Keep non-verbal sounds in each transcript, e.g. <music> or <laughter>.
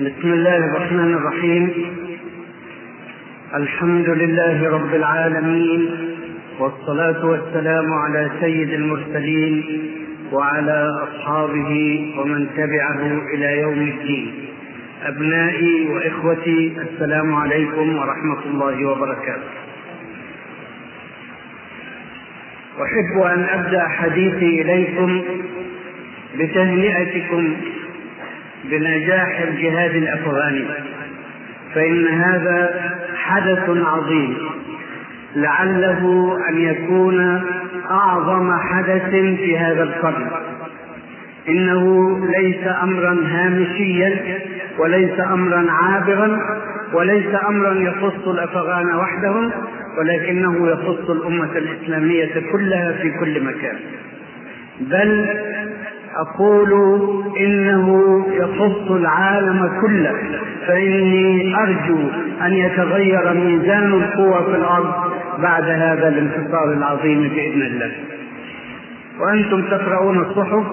بسم الله الرحمن الرحيم. الحمد لله رب العالمين والصلاة والسلام على سيد المرسلين وعلى أصحابه ومن تبعه إلى يوم الدين. أبنائي وإخوتي السلام عليكم ورحمة الله وبركاته. أحب أن أبدأ حديثي إليكم بتهنئتكم بنجاح الجهاد الأفغاني. فإن هذا حدث عظيم. لعله أن يكون أعظم حدث في هذا القرن. إنه ليس امرا هامشيا وليس امرا عابرا وليس امرا يخص الأفغان وحدهم ولكنه يخص الأمة الإسلامية كلها في كل مكان. بل أقول إنه يخص العالم كله فإني أرجو أن يتغير ميزان القوى في الأرض بعد هذا الانتصار العظيم بإذن الله. وأنتم تقرؤون الصحف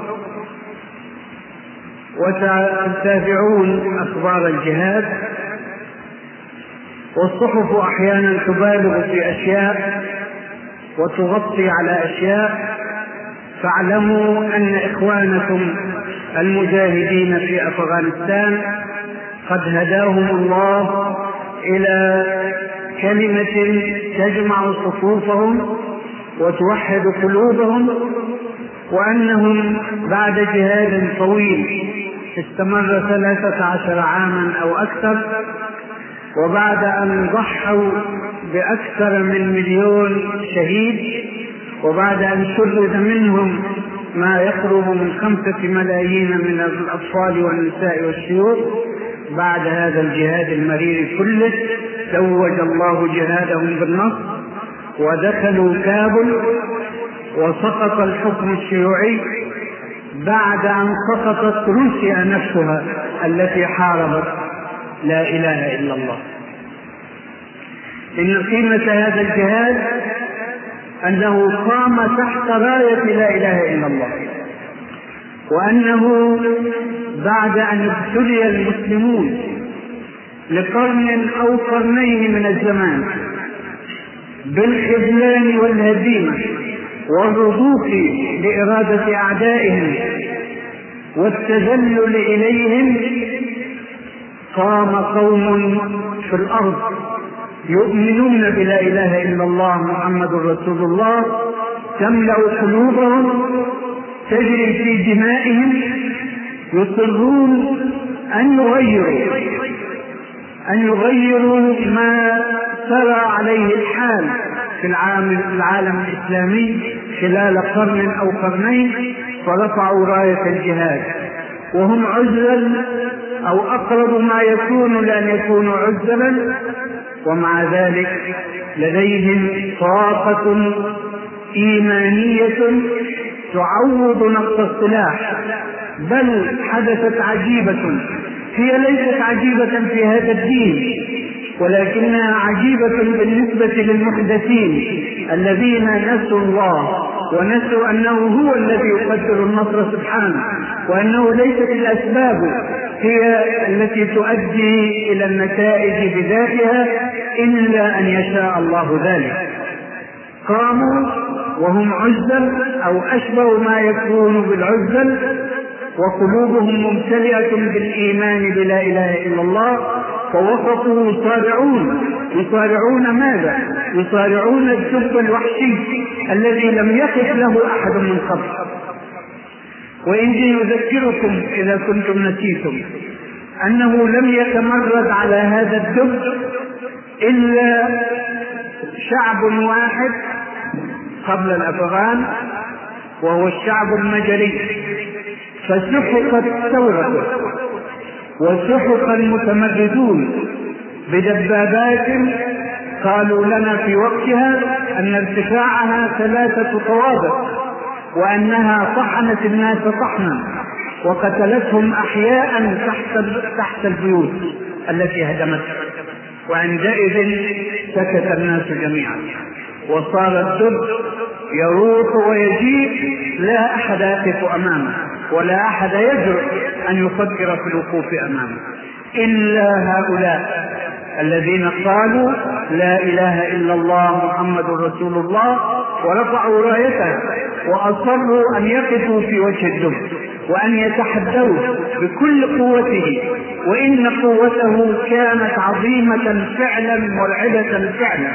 وتتابعون أخبار الجهاد والصحف أحيانا تبالغ في أشياء وتغطي على أشياء فاعلموا أن إخوانكم المجاهدين في أفغانستان قد هداهم الله إلى كلمة تجمع صفوفهم وتوحد قلوبهم وأنهم بعد جهاد طويل استمر ثلاثة عشر عاما أو أكثر وبعد أن ضحوا بأكثر من مليون شهيد وبعد أن شرد منهم ما يقرب من خمسة ملايين من الأطفال والنساء والشيوخ بعد هذا الجهاد المرير كله توج الله جهادهم بالنصر ودخلوا كابل وسقط الحكم الشيوعي بعد أن سقطت روسيا نفسها التي حاربت. لا إله إلا الله. إن قيمة هذا الجهاد أنه قام تحت راية لا إله إلا الله وأنه بعد أن ابتلي المسلمون لقرن أو قرنين من الزمان بالخذلان والهزيمة والرضوخ لإرادة أعدائهم والتذلل إليهم قام قوم في الأرض يؤمنون بلا إله إلا الله محمد رسول الله تملأ قلوبهم تجري في دمائهم يصرون أن يغيروا أن يغيروا ما سرى عليه الحال في العالم, العالم الإسلامي خلال قرن أو قرنين فرفعوا راية الجهاد. وهم عزلا أو أقرب ما يكون لأن يكونوا عزلا ومع ذلك لديهم طاقة إيمانية تعوض نقص السلاح. بل حدثت عجيبة هي ليست عجيبة في هذا الدين. ولكنها عجيبة بالنسبة للمحدثين الذين نسوا الله ونسوا أنه هو الذي يقدر النصر سبحانه وأنه ليست الأسباب هي التي تؤدي إلى النتائج بذاتها إلا أن يشاء الله ذلك. قاموا وهم عزل أو أشبه ما يكون بالعزل وقلوبهم ممتلئة بالإيمان بلا إله إلا الله فوسطوا يصارعون. يصارعون ماذا؟ يصارعون الدب الوحشي الذي لم يقف له أحد من قبل. وإني يذكركم إذا كنتم نسيتم أنه لم يتمرد على هذا الدب إلا شعب واحد قبل الأفغان وهو الشعب المجري. فسحقت ثورته وسحق المتمردون بدبابات قالوا لنا في وقتها أن ارتفاعها ثلاثة طوابق وأنها طحنت الناس طحنا وقتلتهم أحياء تحت تحت البيوت التي هدمتها وعندئذ سكت الناس جميعا. وصار الدب يروح ويجيء لا أحد يقف أمامه. ولا أحد يجرؤ أن يفكر في الوقوف أمامه. إلا هؤلاء الذين قالوا لا إله إلا الله محمد رسول الله ورفعوا رأيته وأصروا أن يقفوا في وجه الدب وأن يتحدوه بكل قوته. وإن قوته كانت عظيمة فعلا مرعبة فعلا.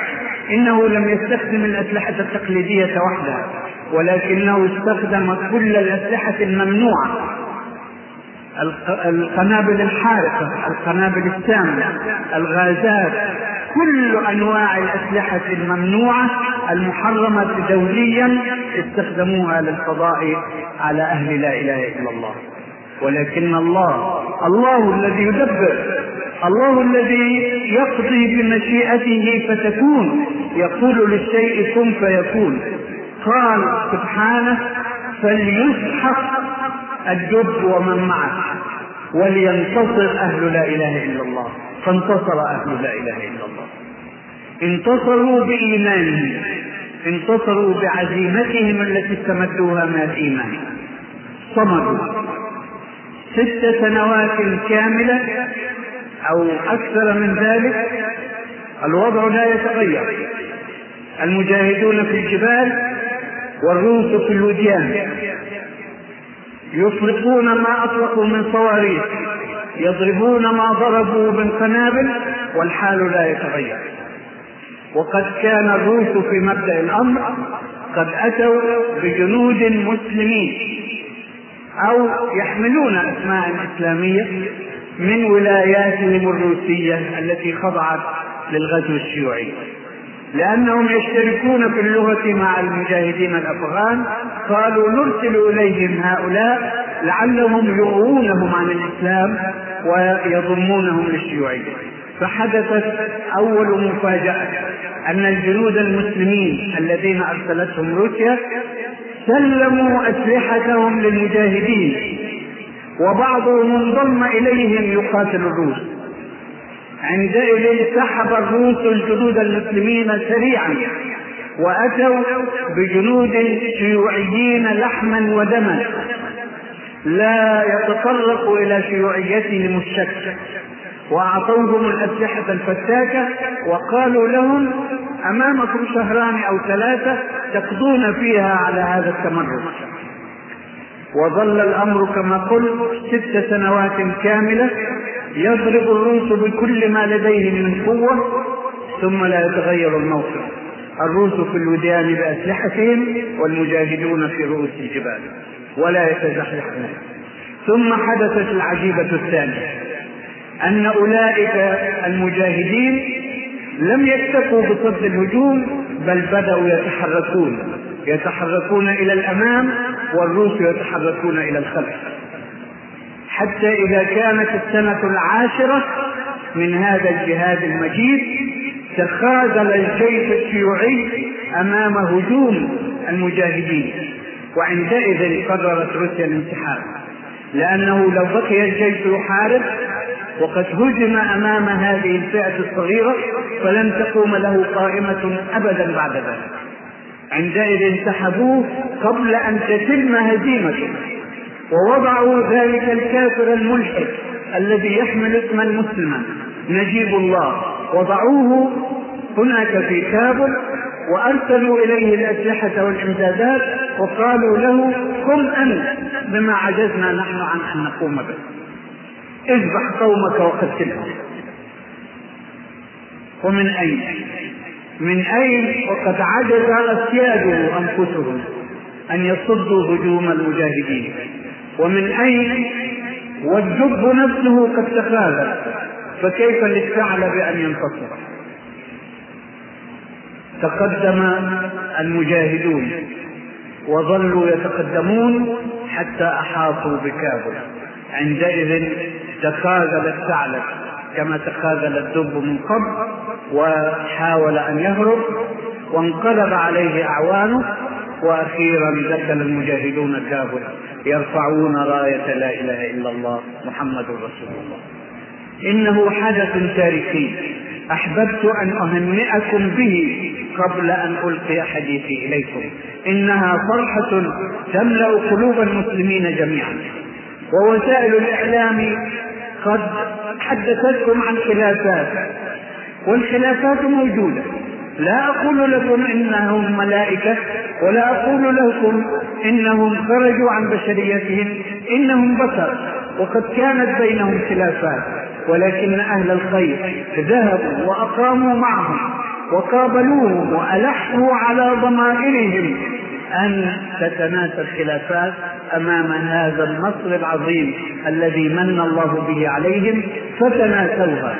إنه لم يستخدم الأسلحة التقليدية وحدها ولكنه استخدم كل الأسلحة الممنوعة. القنابل الحارقة القنابل السامة الغازات كل أنواع الأسلحة الممنوعة المحرمة دوليا استخدموها للقضاء على أهل لا إله إلا الله. ولكن الله الله الذي يدبر الله الذي يقضي بمشيئته فتكون. يقول للشيء كن فيكون. قال سبحانه فليسحق الدب ومن معه ولينتصر أهل لا إله إلا الله. فانتصر أهل لا إله إلا الله. انتصروا بإيمانهم انتصروا بعزيمتهم التي استمدوها من الإيمان. صمدوا. ست سنوات كاملة أو أكثر من ذلك الوضع لا يتغير. المجاهدون في الجبال والروس في الوديان. يطلقون ما أطلقوا من صواريخ يضربون ما ضربوا من قنابل والحال لا يتغير. وقد كان الروس في مبدأ الأمر قد أتوا بجنود مسلمين أو يحملون أسماء إسلامية من ولاياتهم الروسية التي خضعت للغزو الشيوعي. لأنهم يشتركون في اللغة مع المجاهدين الأفغان. قالوا نرسل إليهم هؤلاء لعلهم يغوونهم عن الإسلام ويضمونهم للشيوعية. فحدثت أول مفاجأة أن الجنود المسلمين الذين أرسلتهم روسيا سلموا أسلحتهم للمجاهدين وبعضهم انضم إليهم يقاتل الروس. عندئذ سحب الروس الجنود المسلمين سريعا وأتوا بجنود شيوعيين لحما ودما لا يتطرق إلى شيوعيتهم الشك. وأعطوهم الأسلحة الفتاكه وقالوا لهم أمامكم شهران أو ثلاثة تقضون فيها على هذا التمرد. وظل الأمر كما قلت ست سنوات كاملة يضرب الروس بكل ما لديهم من قوة ثم لا يتغير الموقف. الروس في الوديان بأسلحتهم والمجاهدون في رؤوس الجبال ولا يتزحزحون ثم حدثت العجيبة الثانية أن أولئك المجاهدين لم يكتفوا بصد الهجوم بل بدأوا يتحركون يتحركون إلى الأمام والروس يتحركون إلى الخلف. حتى إذا كانت السنة العاشرة من هذا الجهاد المجيد تخاذل الجيش الشيوعي أمام هجوم المجاهدين. وعندئذ قررت روسيا الانسحاب لأنه لو بقي الجيش يحارب وقد هجم أمام هذه الفئة الصغيرة فلن تقوم له قائمة ابدا بعد ذلك. عندئذ انسحبوه قبل أن تتم هزيمته ووضعوا ذلك الكافر الملحد الذي يحمل اسما مسلما نجيب الله. وضعوه هناك في كابل وأرسلوا إليه الأسلحة والامدادات وقالوا له قم أنت بما عجزنا نحن عن أن نقوم به. اذبح قومك وقتلهم. ومن أين؟ من أين؟ وقد عجز اسياده أنفسهم أن يصدوا هجوم المجاهدين. ومن أين؟ والدب نفسه قد تخاذل. فكيف للثعلب أن ينتصر؟ تقدم المجاهدون وظلوا يتقدمون حتى أحاطوا بكابل. عندئذ تخاذل الثعلب كما تخاذل الدب من قبل. وحاول أن يهرب وانقلب عليه أعوانه وأخيرا دخل المجاهدون كابل يرفعون راية لا إله إلا الله محمد رسول الله. إنه حدث تاريخي. أحببت أن أهنئكم به قبل أن ألقي حديثي إليكم. إنها فرحة تملأ قلوب المسلمين جميعا. ووسائل الإعلام قد حدثتكم عن خلافات. والخلافات موجودة. لا أقول لكم إنهم ملائكة ولا أقول لكم إنهم خرجوا عن بشريتهم إنهم بشر. وقد كانت بينهم خلافات ولكن أهل الخير ذهبوا وأقاموا معهم وقابلوهم وألحوا على ضمائرهم أن تتناسى الخلافات أمام هذا النصر العظيم الذي من الله به عليهم فتناسوها.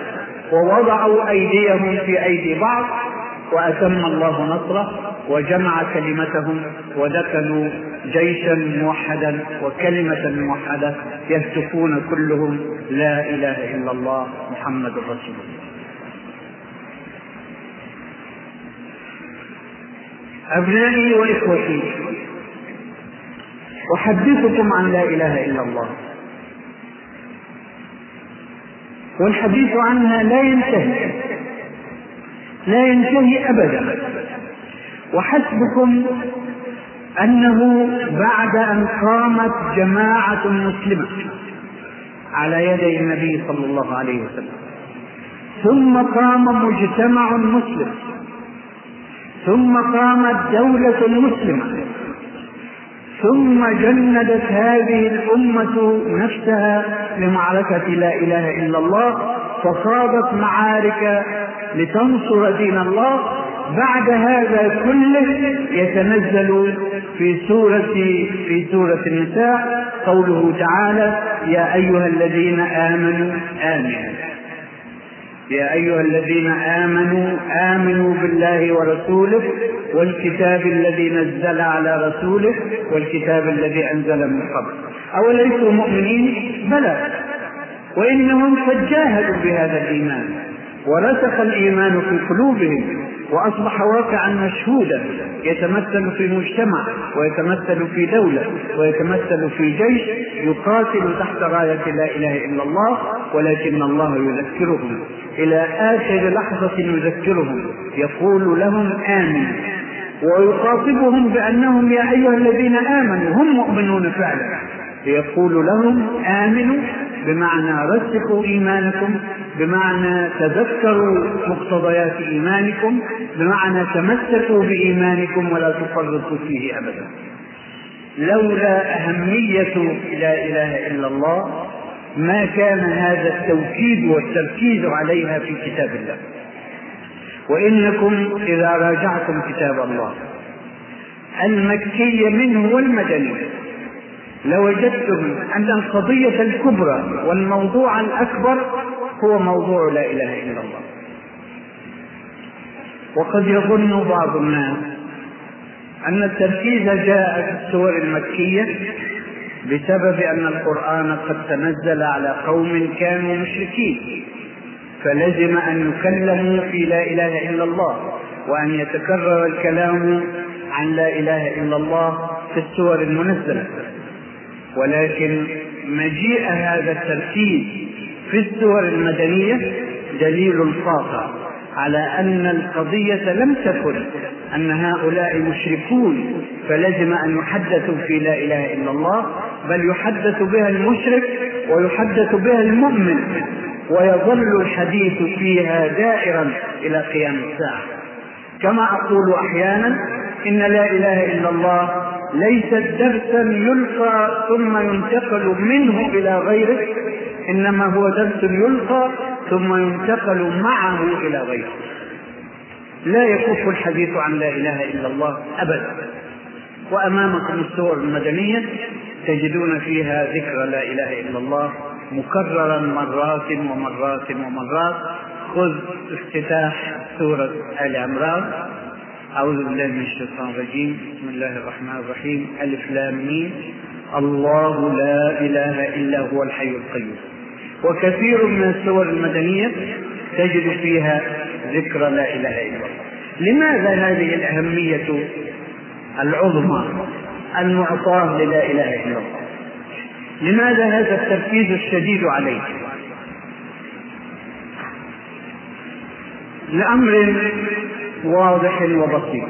ووضعوا أيديهم في أيدي بعض وأتم الله نصره وجمع كلمتهم ودخلوا جيشا موحدا وكلمة موحدة يهتفون كلهم لا إله إلا الله محمد رسول الله. أبنائي وإخوتي أحدثكم عن لا إله إلا الله. والحديث عنها لا ينتهي لا ينتهي أبدا. وحسبكم أنه بعد أن قامت جماعة مسلمة على يدي النبي صلى الله عليه وسلم. ثم قام مجتمع مسلم. ثم قامت دولة مسلمة. ثم جندت هذه الأمة نفسها لمعركة لا إله إلا الله فخاضت معارك لتنصر دين الله. بعد هذا كله يتنزل في سورة في سورة النساء قوله تعالى يا أيها الذين آمنوا آمنوا يا أيها الذين آمنوا آمنوا بالله ورسوله والكتاب الذي نزل على رسوله والكتاب الذي أنزل من قبل. أوليسوا مؤمنين؟ بلى. وإنهم قد جاهدوا بهذا الإيمان ورسخ الإيمان في قلوبهم وأصبح واقعا مشهودا. يتمثل في مجتمع ويتمثل في دولة ويتمثل في جيش يقاتل تحت راية لا إله إلا الله ولكن الله يذكرهم. إلى آخر لحظة يذكرهم يقول لهم آمنوا ويخاطبهم بأنهم يا أيها الذين آمنوا هم مؤمنون فعلا. يقول لهم آمنوا بمعنى رسخوا إيمانكم بمعنى تذكروا مقتضيات إيمانكم بمعنى تمسكوا بإيمانكم ولا تفرطوا فيه أبدا. لولا أهمية لا إله إلا الله ما كان هذا التوكيد والتركيز عليها في كتاب الله. وإنكم إذا راجعتم كتاب الله المكي منه والمدني لوجدتم أن القضية الكبرى والموضوع الأكبر هو موضوع لا إله إلا الله. وقد يظن بعض الناس أن التركيز جاء في السور المكية بسبب أن القرآن قد تنزل على قوم كانوا مشركين. فلزم أن يكلموا في لا إله إلا الله وأن يتكرر الكلام عن لا إله إلا الله في السور المنزلة. ولكن مجيء هذا التركيز في السور المدنية دليل قاطع على أن القضية لم تكن أن هؤلاء مشركون فلزم أن يحدثوا في لا إله إلا الله بل يحدث بها المشرك ويحدث بها المؤمن ويظل الحديث فيها دائرا إلى قيام الساعة. كما أقول أحيانا إن لا إله إلا الله ليست درسا يلقى ثم ينتقل منه إلى غيره إنما هو درس يلقى ثم ينتقل معه إلى غيره. لا يكف الحديث عن لا إله إلا الله أبدا. وأمامكم السور المدنية تجدون فيها ذكر لا إله إلا الله مكررا مرات ومرات ومرات. خذ افتتاح سورة آل عمران. أعوذ بالله من الشيطان الرجيم. بسم الله الرحمن الرحيم. ألف لام الله لا إله إلا هو الحي القيوم. وكثير من السور المدنية تجد فيها ذكر لا إله إلا الله. لماذا هذه الأهمية العظمى؟ المعطاة للا إله إلا الله. لماذا هذا التركيز الشديد عليه؟ لأمر واضح وبسيط.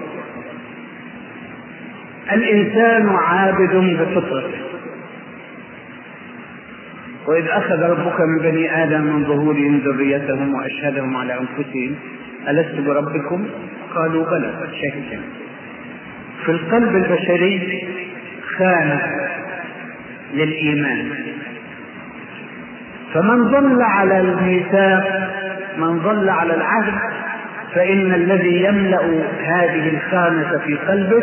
الإنسان عابد بفطرته. وإذ أخذ ربك من بني آدم من ظهورهم ذريتهم وأشهدهم على أنفسهم ألست بربكم؟ قالوا بلى شهدنا في القلب البشري خانة للإيمان. فمن ظل على الميثاق من ظل على العهد فإن الذي يملأ هذه الخانة في قلبه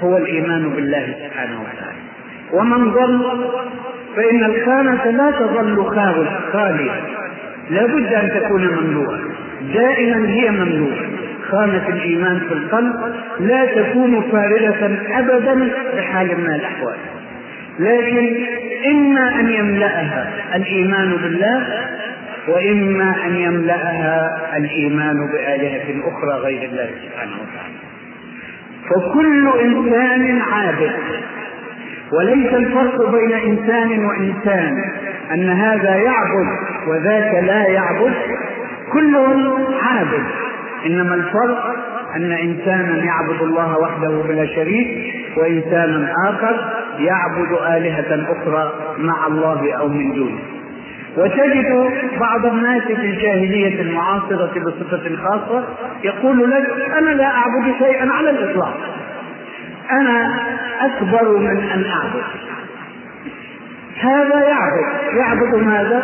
هو الإيمان بالله سبحانه وتعالى. ومن ظل فإن الخانة لا تظل خالية. لا بد أن تكون مملوءة. دائما هي مملوءة. خانة الإيمان في القلب لا تكون فارغة أبدا بحال من الأحوال. لكن إما أن يملأها الإيمان بالله وإما أن يملأها الإيمان بآلهة أخرى غير الله سبحانه وتعالى. فكل إنسان عابد وليس الفرق بين إنسان وإنسان أن هذا يعبد وذاك لا يعبد كلهم عابد. إنما الفرق أن إنسانا يعبد الله وحده بلا شريك وإنسانا آخر يعبد آلهة أخرى مع الله أو من دونه. وتجد بعض الناس في الجاهلية المعاصرة بصفة خاصة يقول لك أنا لا أعبد شيئا على الإطلاق. أنا أكبر من أن أعبد. هذا يعبد. يعبد ماذا؟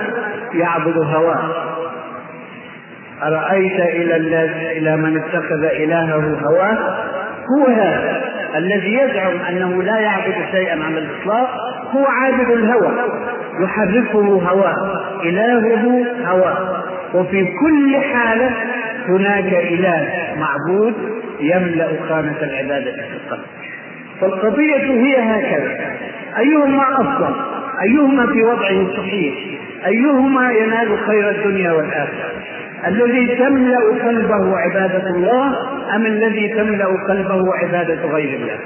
يعبد هواه. أرأيت إلى إلى من اتخذ إلهه هواه؟ هو هذا. الذي يزعم أنه لا يعبد شيئا على الإطلاق هو عابد الهوى. يحركه هواه. إلهه هواه. وفي كل حالة هناك إله معبود يملأ خانة العبادة في القلب. فالقضية هي هكذا. أيهما أفضل؟ أيهما في وضعه صحيح؟ أيهما ينال خير الدنيا والآخرة؟ الذي تملأ قلبه عبادة الله أم الذي تملأ قلبه عبادة غير الله؟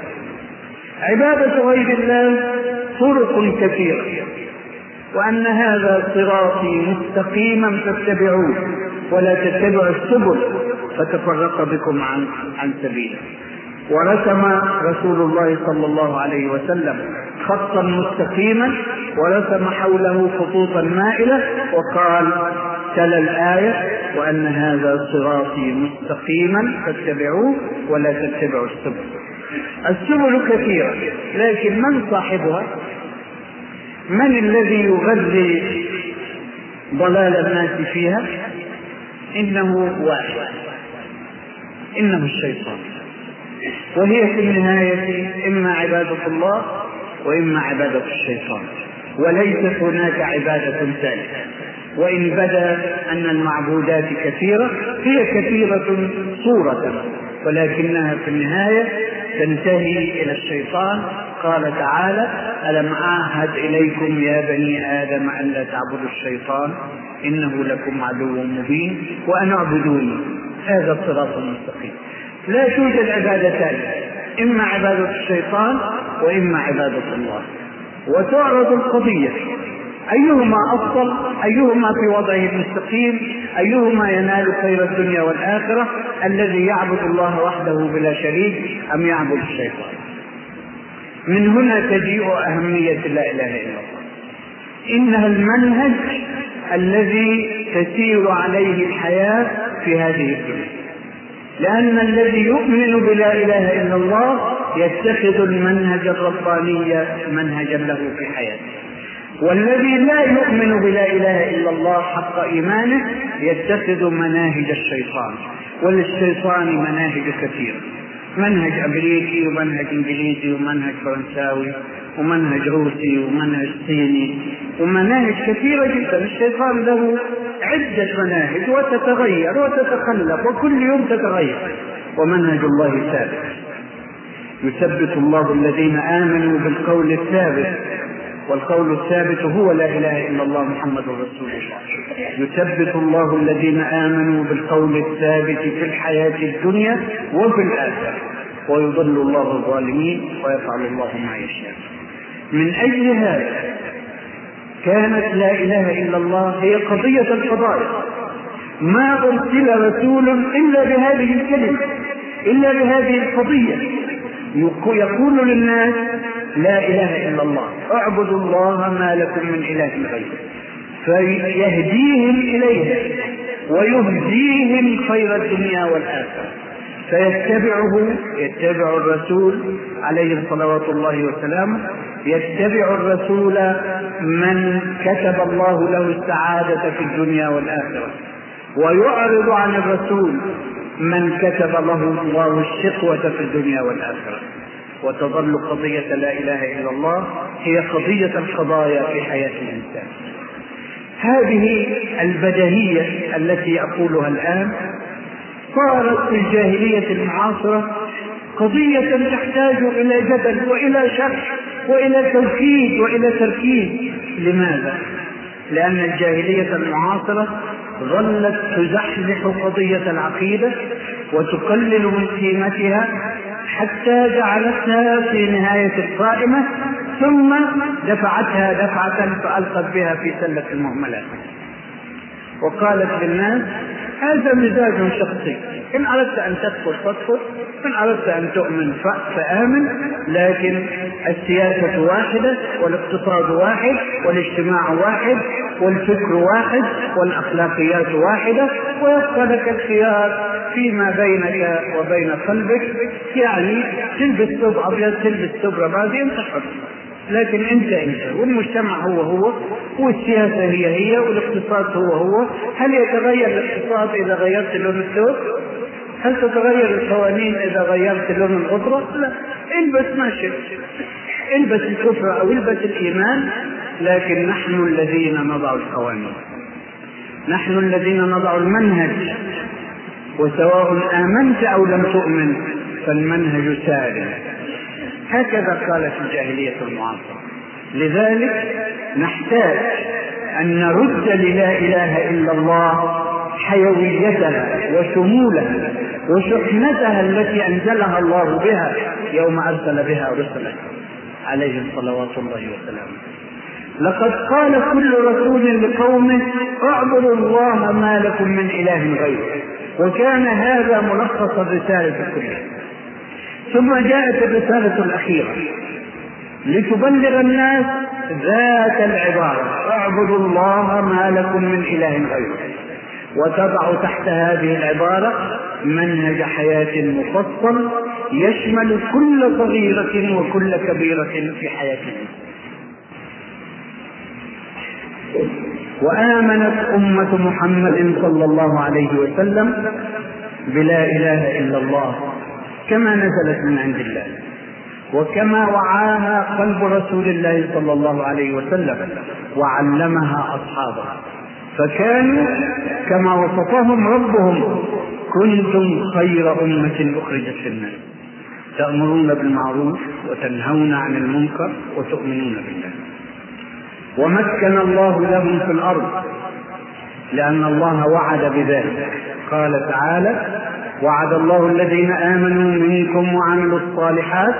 عبادة غير الله طرق كثيرة وأن هذا صراطي مستقيما فاتبعوه ولا تتبعوا السبل فتفرق بكم عن عن سبيله. ورسم رسول الله صلى الله عليه وسلم خطا مستقيما ورسم حوله خطوطا مائلة وقال تلا الآية وأن هذا صراطي مستقيما فاتبعوه ولا تتبعوا السبل. السبل كثيرة لكن من صاحبها؟ من الذي يغذي ضلال الناس فيها؟ إنه واحد إنه الشيطان. وهي في النهاية إما عبادة الله وإما عبادة الشيطان وليست هناك عبادة ثالثة. وإن بدا أن المعبودات كثيرة هي كثيرة صورة ولكنها في النهاية تنتهي إلى الشيطان. قال تعالى ألم أعهد إليكم يا بني آدم ألا تعبدوا الشيطان؟ إنه لكم عدو مبين وأن أعبدوني. هذا الصراط المستقيم. لا توجد عبادتان إما عبادة الشيطان وإما عبادة الله. وتعرض القضية. أيهما أفضل؟ أيهما في وضعه المستقيم؟ أيهما ينال خير الدنيا والآخرة؟ الذي يعبد الله وحده بلا شريك أم يعبد الشيطان؟ من هنا تجيء أهمية لا إله إلا الله. إنها المنهج الذي تسير عليه الحياة في هذه الدنيا. لأن الذي يؤمن بلا إله إلا الله يتخذ المنهج الرباني منهجا له في حياته. والذي لا يؤمن بلا إله إلا الله حق إيمانه يتخذ مناهج الشيطان وللشيطان مناهج كثيرة. منهج أمريكي ومنهج إنجليزي ومنهج فرنساوي ومنهج روسي ومنهج صيني ومناهج كثيرة جدا. الشيطان له عدة مناهج وتتغير وتتخلق وكل يوم تتغير. ومنهج الله ثابت. يثبت الله الذين آمنوا بالقول الثابت. والقول الثابت هو لا إله إلا الله محمد رسول الله. يثبت الله الذين آمنوا بالقول الثابت في الحياة الدنيا وفي الآخرة. ويضل الله الظالمين ويفعل الله ما يشاء. من أجل هذا كانت لا إله إلا الله هي قضية الفضائل. ما أرسل رسول إلا بهذه الكلمة إلا بهذه القضية. يقول للناس لا إله إلا الله. اعبدوا الله ما لكم من إله غيره. فيهديهم إليها ويهديهم خير الدنيا والآخرة. فيتبعه يتبع الرسول عليه صلوات الله وسلامه يتبع الرسول من كتب الله له السعادة في الدنيا والآخرة. ويعرض عن الرسول من كتب له الله الشقوة في الدنيا والآخرة. وتظل قضية لا إله إلا الله هي قضية القضايا في حياة الإنسان هذه البدهية التي أقولها الآن صارت في الجاهلية المعاصرة قضية تحتاج إلى جدل وإلى شرح وإلى توكيد وإلى تركيز لماذا؟ لأن الجاهلية المعاصرة ظلت تزحزح قضية العقيدة وتقلل من قيمتها حتى جعلتها في نهاية القائمة ثم دفعتها دفعة فألقت بها في سلة المهملات. وقالت للناس هذا مزاج شخصي. إن أردت أن تكفر فاكفر إن أردت أن تؤمن فآمن. لكن السياسة واحدة والاقتصاد واحد والاجتماع واحد والفكر واحد والأخلاقيات واحدة. ويبقى لك الخيار فيما بينك وبين قلبك يعني تلبس ثوب أبيض تلبس ثوب رمادي أنت حر. لكن انت انت والمجتمع هو هو والسياسة هي هي والاقتصاد هو هو. هل يتغير الاقتصاد إذا غيرت لون الثوب؟ هل تتغير القوانين إذا غيرت لون الغطره؟ لا. البس ما شئت. البس الكفر أو البس الإيمان لكن نحن الذين نضع القوانين. نحن الذين نضع المنهج. وسواء آمنت أو لم تؤمن فالمنهج ساري هكذا قالت الجاهلية المعاصرة. لذلك نحتاج أن نرد للا إله إلا الله حيويتها وشمولها وشحنتها التي أنزلها الله بها يوم أرسل بها رسله عليهم صلوات الله وسلامه لقد قال كل رسول لقومه اعبدوا الله ما لكم من إله غيره وكان هذا ملخص الرسالة كلها. ثم جاءت الرسالة الأخيرة. لتبلغ الناس ذات العبارة. اعبدوا الله ما لكم من إله غيره. وتضع تحت هذه العبارة منهج حياة مفصل يشمل كل صغيرة وكل كبيرة في الإنسان وآمنت أمة محمد صلى الله عليه وسلم بلا إله إلا الله. كما نزلت من عند الله. وكما وعاها قلب رسول الله صلى الله عليه وسلم وعلمها أصحابه. فكانوا كما وصفهم ربهم كنتم خير أمة أخرجت للناس تأمرون بالمعروف وتنهون عن المنكر وتؤمنون بالله. ومكن الله لهم في الأرض لأن الله وعد بذلك. قال تعالى وعد الله الذين آمنوا منكم وعملوا الصالحات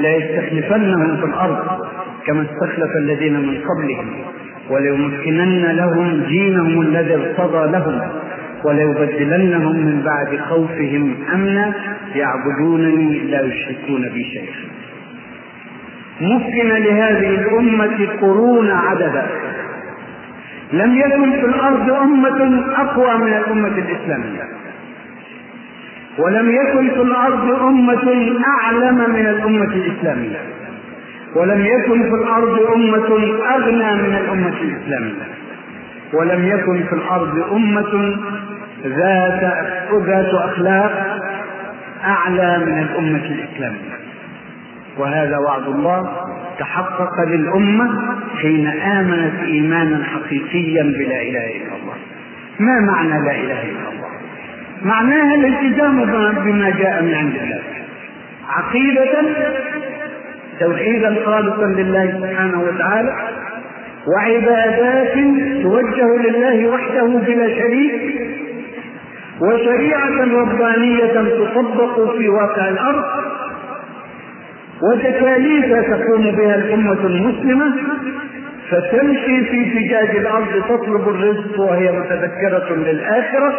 ليستخلفنهم في الأرض كما استخلف الذين من قبلهم وليمكنن لهم دينهم الذي ارتضى لهم وليبدلنهم من بعد خوفهم أمنا يعبدونني لا يشركون بي شيئا. مكن لهذه الأمة قرون عددا. لم يكن في الأرض أمة أقوى من الأمة الإسلامية. ولم يكن في الأرض أمة أعلم من الأمة الإسلامية. ولم يكن في الأرض أمة أغنى من الأمة الإسلامية. ولم يكن في الأرض أمة ذات ذات أخلاق أعلى من الأمة الإسلامية. وهذا وعد الله تحقق للأمة حين آمنت إيمانا حقيقيا بلا إله إلا الله. ما معنى لا إله إلا الله؟ معناها الالتزام بما جاء من عند الله. عقيدة توحيدا خالصا لله سبحانه وتعالى وعبادات توجه لله وحده بلا شريك وشريعة ربانية تطبق في واقع الأرض وتكاليف تقوم بها الأمة المسلمة فتمشي في فجاج الأرض تطلب الرزق وهي متذكرة للآخرة.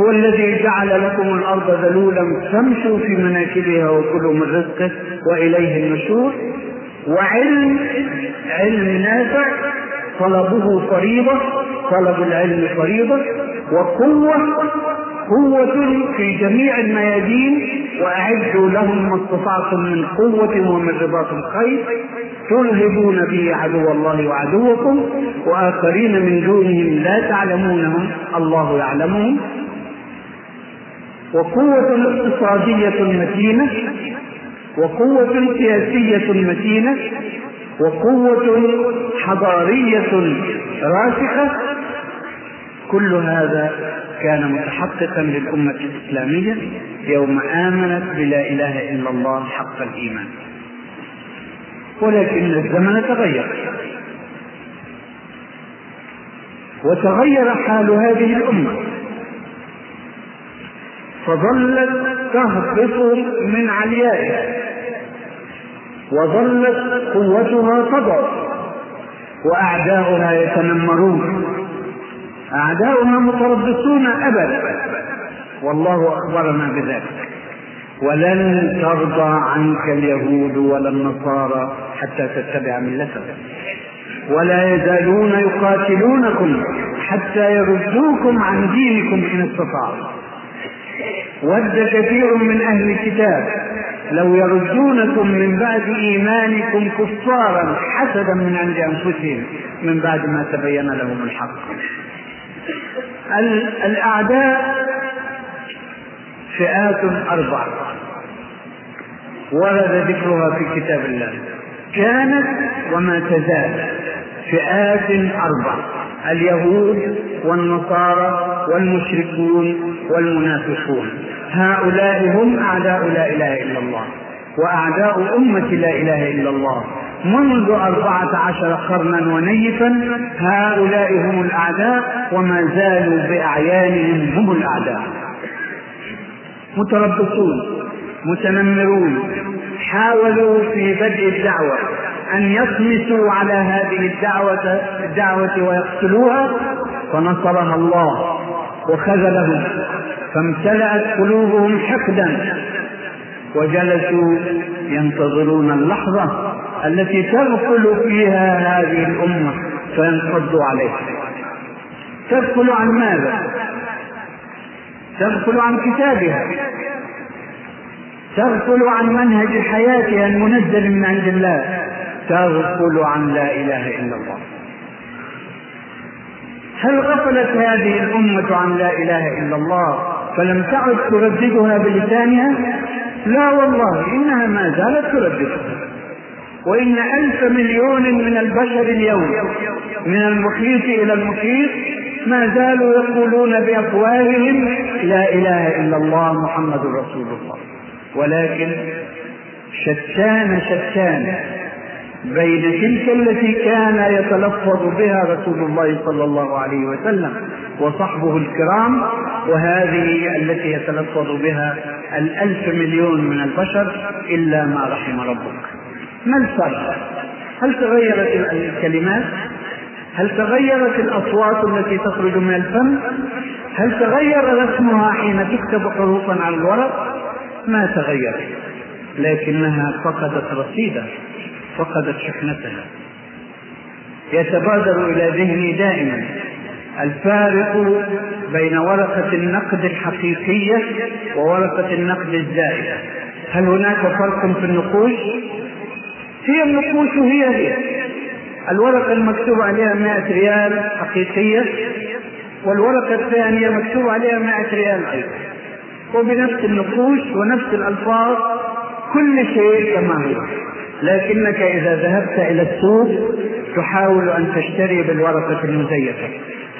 هو الذي جعل لكم الأرض ذلولا فامشوا في مناكبها وكلوا من رزقه وإليه النشور. وعلم علم نافع طلبه فريضة طلب العلم فريضة وقوة قوة في جميع الميادين وأعدوا لهم ما استطعتم من قوة ومن رباط الخير ترهبون به عدو الله وعدوكم وآخرين من دونهم لا تعلمونهم الله يعلمهم. وقوة اقتصادية متينة وقوة سياسية متينة وقوة حضارية راسخة. كل هذا كان متحققا للأمة الإسلامية يوم آمنت بلا إله إلا الله حق الإيمان. ولكن الزمن تغير. وتغير حال هذه الأمة. فظلت تهبط من عليائها. وظلت قوتها تضعف. وأعداؤها يتنمرون. أعداؤها متربصون أبدا. والله أخبرنا بذلك. ولن ترضى عنك اليهود ولا النصارى حتى تتبع ملتهم. ولا يزالون يقاتلونكم حتى يردوكم عن دينكم إن استطاعوا. ود كثير من أهل الكتاب لو يردونكم من بعد إيمانكم كفارا حسدا من عند أنفسهم من بعد ما تبين لهم الحق. الأعداء فئات أربعة. ورد ذكرها في كتاب الله. كانت وما تزال فئات أربع اليهود والنصارى والمشركون والمنافقون. هؤلاء هم أعداء لا إله إلا الله. وأعداء أمة لا إله إلا الله. منذ أربعة عشر قرنا ونيفا هؤلاء هم الأعداء وما زالوا بأعيانهم هم الأعداء. متربصون متنمرون حاولوا في بدء الدعوة أن يطمسوا على هذه الدعوة الدعوة ويقتلوها فنصرها الله وخذلهم فامتلأت قلوبهم حقدا وجلسوا ينتظرون اللحظة التي تغفل فيها هذه الأمة فينقضوا عليها. تغفل عن ماذا؟ تغفل عن كتابها. تغفل عن منهج حياتها المنزل من عند الله. تغفل عن لا إله إلا الله. هل غفلت هذه الأمة عن لا إله إلا الله فلم تعد ترددها بلسانها؟ لا والله إنها ما زالت ترددها. وإن ألف مليون من البشر اليوم من المحيط إلى المحيط ما زالوا يقولون بأفواههم لا إله إلا الله محمد رسول الله. ولكن شتان شتان بين تلك التي كان يتلفظ بها رسول الله صلى الله عليه وسلم وصحبه الكرام وهذه التي يتلفظ بها الألف مليون من البشر إلا ما رحم ربك. ما الفرق؟ هل تغيرت الكلمات؟ هل تغيرت الأصوات التي تخرج من الفم؟ هل تغير رسمها حين تكتب حروفا على الورق؟ ما تغيرت لكنها فقدت رصيدها فقدت شحنتها. يتبادر إلى ذهني دائما الفارق بين ورقة النقد الحقيقية وورقة النقد الزائدة. هل هناك فرق في النقوش؟ هي النقوش هي هي. الورقة المكتوب عليها 100 ريال حقيقية والورقة الثانية مكتوب عليها 100 ريال أيضا. وبنفس النقوش ونفس الألفاظ كل شيء كما هو. لكنك إذا ذهبت إلى السوق تحاول أن تشتري بالورقة المزيفة.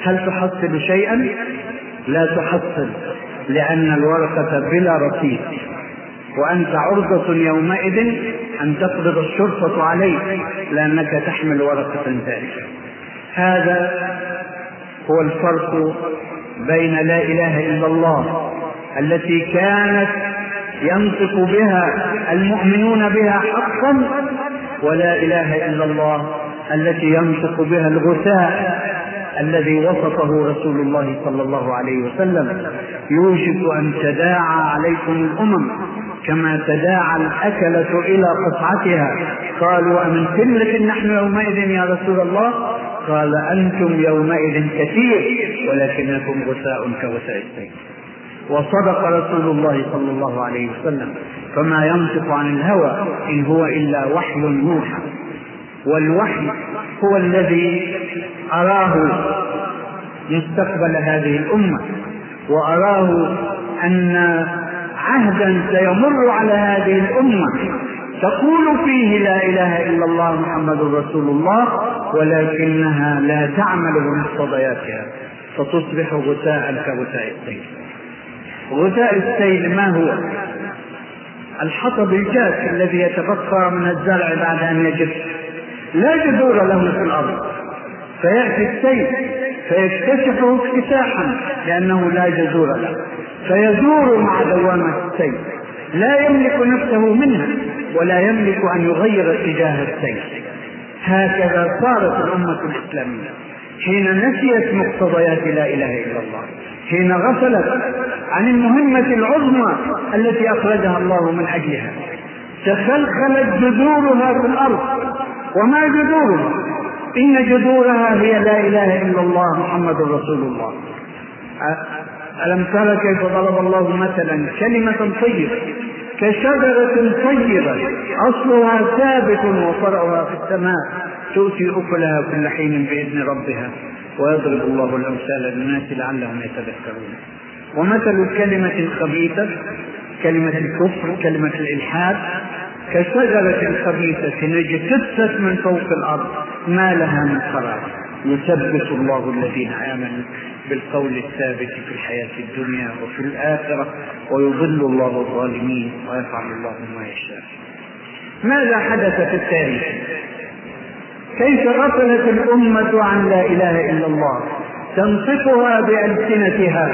هل تحصل شيئا؟ لا تحصل لأن الورقة بلا رصيد. وأنت عرضة يومئذ أن تقبض الشرطة عليك لأنك تحمل ورقة ذلك هذا هو الفرق بين لا إله إلا الله التي كانت ينطق بها المؤمنون بها حقا ولا إله إلا الله التي ينطق بها الغثاء. الذي وصفه رسول الله صلى الله عليه وسلم. يوشك أن تداعى عليكم الأمم كما تداعى الأكلة إلى قطعتها قالوا أمن قلة نحن يومئذ يا رسول الله؟ قال أنتم يومئذ كثير ولكنكم غثاء كغثاء السيل وصدق رسول الله صلى الله عليه وسلم. فما ينطق عن الهوى إن هو إلا وحي يوحى. والوحي هو الذي أراه مستقبل هذه الأمة وأراه أن عهدا سيمر على هذه الأمة. تقول فيه لا إله إلا الله محمد رسول الله ولكنها لا تعمل بمقتضياتها فتصبح غثاء كغثاء السيل. غثاء السيل ما هو؟ الحطب الجاف الذي يتبقى من الزرع بعد أن يجف. لا جذور له في الأرض. فيأتي السيل فيكتسحه اكتساحا لأنه لا جذور له. فيدور مع دوامة السيل لا يملك نفسه منها ولا يملك أن يغير اتجاه السيل هكذا صارت الأمة الإسلامية. حين نسيت مقتضيات لا إله إلا الله حين غفلت عن المهمة العظمى التي أخرجها الله من أجلها تخلخلت جذورها في الأرض. وما جذورها إن جذورها هي لا إله إلا الله محمد رسول الله. ألم تر كيف ضرب الله مثلا كلمة طيبة كشجرة طيبة أصلها ثابت وفرعها في السماء تؤتي أكلها كل حين بإذن ربها ويضرب الله الأمثال للناس لعلهم يتذكرون. ومثل الكلمة الخبيثة كلمة الكفر كلمة الإلحاد كشجرة خبيثة اجتثت من فوق الأرض؟ ما لها من قرار يثبت الله الذين آمنوا بالقول الثابت في الحياة الدنيا وفي الآخرة ويضل الله الظالمين ويفعل الله ما يشاء. ماذا حدث في التاريخ؟ كيف غفلت الأمة عن لا إله إلا الله؟ تنطقها بألسنتها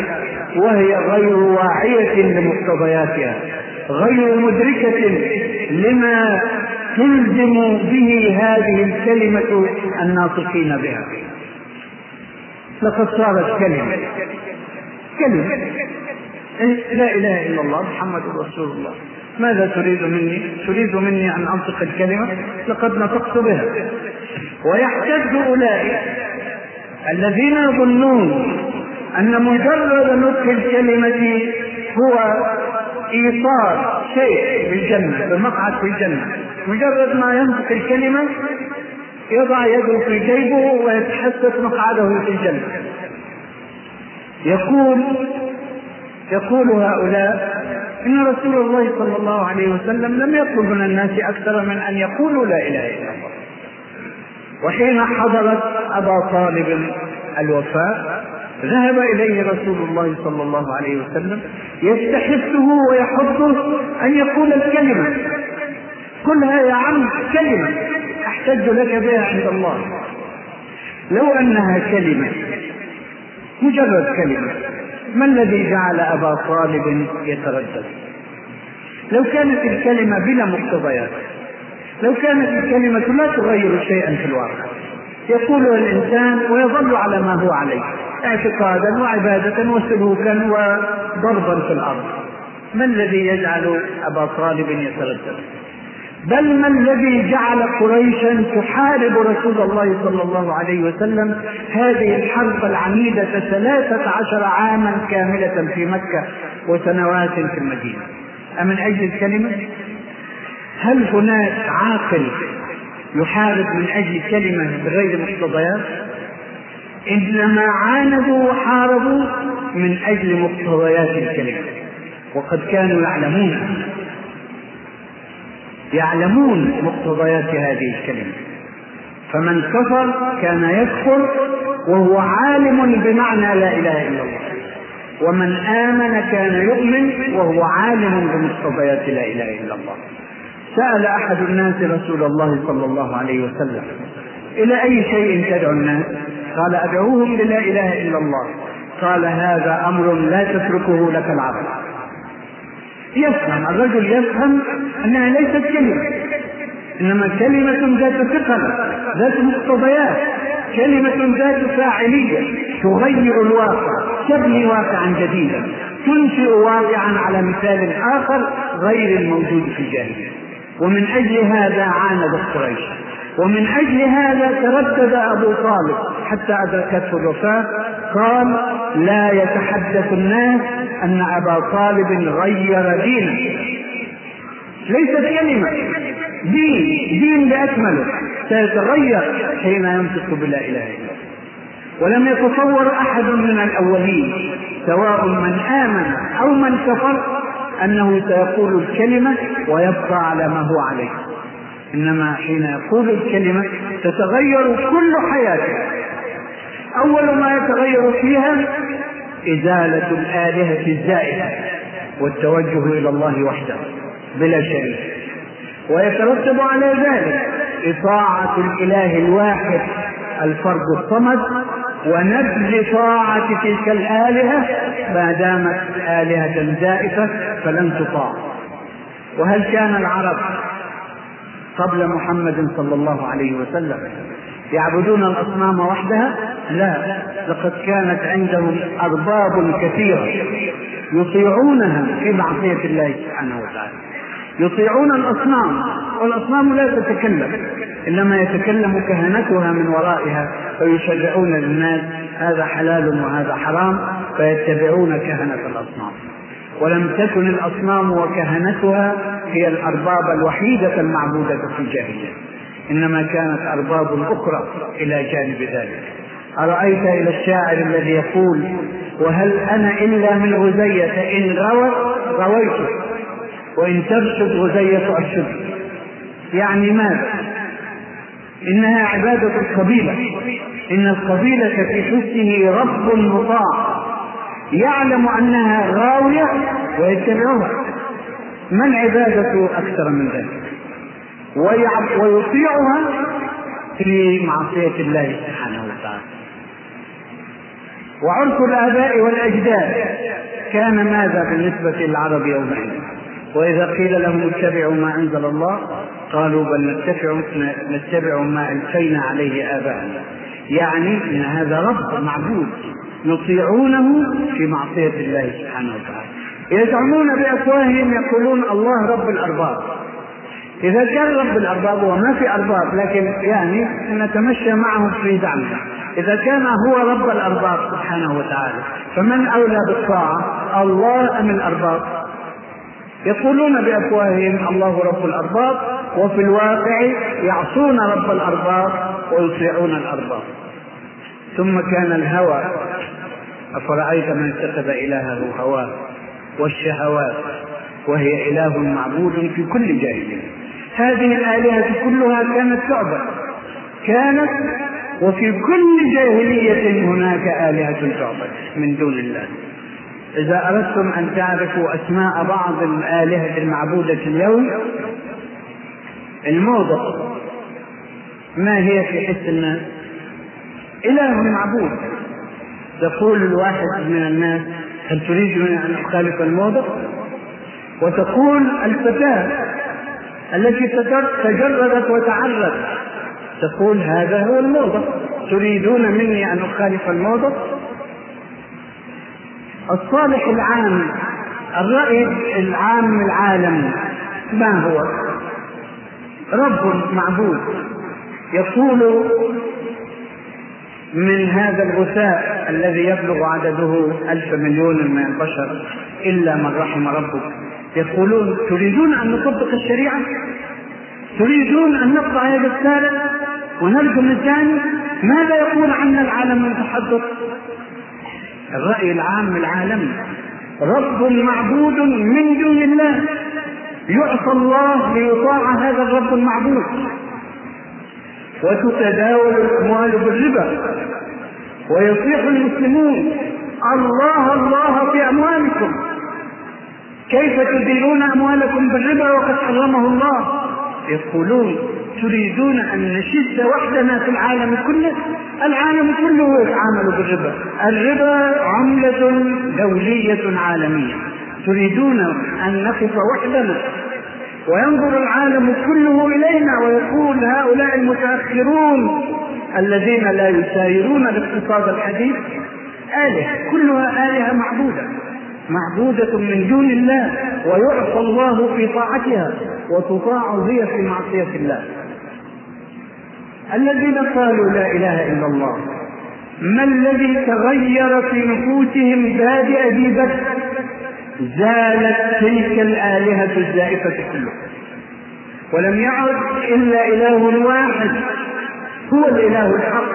وهي غير واعية لمقتضياتها غير مدركة لما تلزم به هذه الكلمة الناطقين بها. لقد صارت كلمة. كلمة. لا إله إلا الله محمد رسول الله. ماذا تريد مني؟ تريد مني أن أنطق الكلمة؟ لقد نطقت بها. ويحتج أولئك الذين يظنون أن مجرد نطق الكلمة هو إيصال شيء الجنة بمقعد في الجنة. مجرد ما ينطق الكلمة يضع يده في جيبه ويتحسس مقعده في الجنة. يقول يقول هؤلاء إن رسول الله صلى الله عليه وسلم لم يطلب من الناس أكثر من أن يقولوا لا إله إلا الله. وحين حضرت أبا طالب الوفاة ذهب إليه رسول الله صلى الله عليه وسلم يستحثه ويحضه أن يقول الكلمة. قلها يا عم كلمة أحتج لك بها عند الله. لو أنها كلمة مجرد كلمة ما الذي جعل أبا طالب يتردد؟ لو كانت الكلمة بلا مقتضيات لو كانت الكلمة لا تغير شيئا في الواقع يقولها الإنسان ويظل على ما هو عليه. اعتقادا وعبادة وسلوكا وضربا في الأرض. ما الذي يجعل أبا طالب يتردد؟ بل ما الذي جعل قريشا تحارب رسول الله صلى الله عليه وسلم هذه الحرب العنيدة ثلاثة عشر عاما كاملة في مكة وسنوات في المدينة. أمن أجل الكلمة هل هناك عاقل يحارب من أجل كلمة بغير مقتضيات؟ إنما عاندوا وحاربوا من أجل مقتضيات الكلمة. وقد كانوا يعلمون يعلمون مقتضيات هذه الكلمة. فمن كفر كان يكفر وهو عالم بمعنى لا إله إلا الله. ومن آمن كان يؤمن وهو عالم بمقتضيات لا إله إلا الله. سأل أحد الناس رسول الله صلى الله عليه وسلم إلى أي شيء تدعو الناس؟ قال أدعوهم للا إله إلا الله. قال هذا أمر لا تتركه لك العبد. يفهم الرجل يفهم أنها ليست كلمة. إنما كلمة ذات ثقل ذات مقتضيات. كلمة ذات فاعلية تغير الواقع تبني واقعا جديدا تنشئ واقعا على مثال آخر غير الموجود في الجاهلية ومن أجل هذا عاند قريش ومن أجل هذا تردد أبو طالب وحتى أدركته الوفاة قال لا يتحدث الناس أن أبا طالب غير دينه. ليست كلمة دين. دين بأكمله. سيتغير حين ينطق بلا إله إلا الله. ولم يتصور أحد من الأولين سواء من آمن أو من كفر أنه سيقول الكلمة ويبقى على ما هو عليه. إنما حين يقول الكلمة تتغير كل حياته. أول ما يتغير فيها إزالة الآلهة الزائدة والتوجه إلى الله وحده بلا شريك ويترتب على ذلك إطاعة الإله الواحد الفرد الصمد ونبذ طاعة تلك الآلهة ما دامت آلهة زائفة فلن تطاع. وهل كان العرب قبل محمد صلى الله عليه وسلم يعبدون الأصنام وحدها؟ لا. لقد كانت عندهم أرباب كثيرة يطيعونها في معصية الله سبحانه وتعالى. يطيعون الأصنام والأصنام لا تتكلم إنما يتكلم كهنتها من ورائها فيشرعون للناس هذا حلال وهذا حرام فيتبعون كهنة الأصنام. ولم تكن الأصنام وكهنتها هي الأرباب الوحيدة المعبودة في الجاهلية. إنما كانت أرباب أخرى إلى جانب ذلك. أرأيت إلى الشاعر الذي يقول وهل أنا إلا من غزية؟ إن غوى غويت وإن ترشد غزية أرشد يعني ماذا؟ إنها عبادة القبيلة. إن القبيلة في حسنه رب مطاع. يعلم أنها غاوية ويتبعها. ما العبادة أكثر من ذلك؟ ويطيعها في معصية الله سبحانه وتعالى. وعرف الآباء والأجداد كان ماذا بالنسبة للعرب يومئذ وإذا قيل لهم اتبعوا ما أنزل الله قالوا بل نتبع نتبع ما ألقينا عليه آباءنا. يعني أن هذا رب معبود يطيعونه في معصية الله سبحانه وتعالى. يزعمون بأفواههم يقولون الله رب الأرباب. إذا كان رب الأرباب وما في أرباب لكن يعني نتمشى معهم في دعمه إذا كان هو رب الأرباب سبحانه وتعالى فمن أولى بالطاعة؟ الله أم الأرباب؟ يقولون بأفواههم الله رب الأرباب وفي الواقع يعصون رب الأرباب ويطيعون الأرباب. ثم كان الهوى أفرأيت من اتخذ إلهه هواه؟ والشهوات وهي إله معبود في كل جاهلية هذه الآلهة كلها كانت تعبد كانت وفي كل جاهلية هناك آلهة تعبد من دون الله إذا أردتم أن تعرفوا أسماء بعض الآلهة المعبودة اليوم الموضة ما هي في حس الناس؟ إله معبود يقول الواحد من الناس هل تريد أن أخالف الموضة؟ وتقول الفتاة التي تجردت وتعرت تقول هذا هو الموضة تريدون مني أن أخالف الموضة الصالح العام الرأي العام العالمي ما هو؟ رب معبود. يقول من هذا الغثاء الذي يبلغ عدده ألف مليون من البشر إلا من رحم ربك. يقولون تريدون أن نطبق الشريعة؟ تريدون أن نقطع يد السارق ونرجم الثاني؟ ماذا يقول عنا العالم المتحدث الرأي العام العالمي رب معبود من دون الله. يعصى الله ليطاع هذا الرب المعبود. وتتداول الاموال بالربا. ويصيح المسلمون الله الله في أموالكم. كيف تديرون أموالكم بالربا وقد حرمه الله؟ يقولون تريدون أن نشد وحدنا في العالم كله؟ العالم كله يتعامل بالربا. الربا عملة دولية عالمية. تريدون أن نقف وحدنا. وينظر العالم كله إلينا ويقول هؤلاء المتأخرون الذين لا يسايرون الاقتصاد الحديث آلهة كلها آلهة معبودة. معبودة من دون الله ويعصى الله في طاعتها وتطاع هي في معصية الله. الذين قالوا لا إله إلا الله ما الذي تغير في نفوسهم بادئ أبي بكر؟ زالت تلك الآلهة الزائفة كلها. ولم يعد إلا إله واحد هو الإله الحق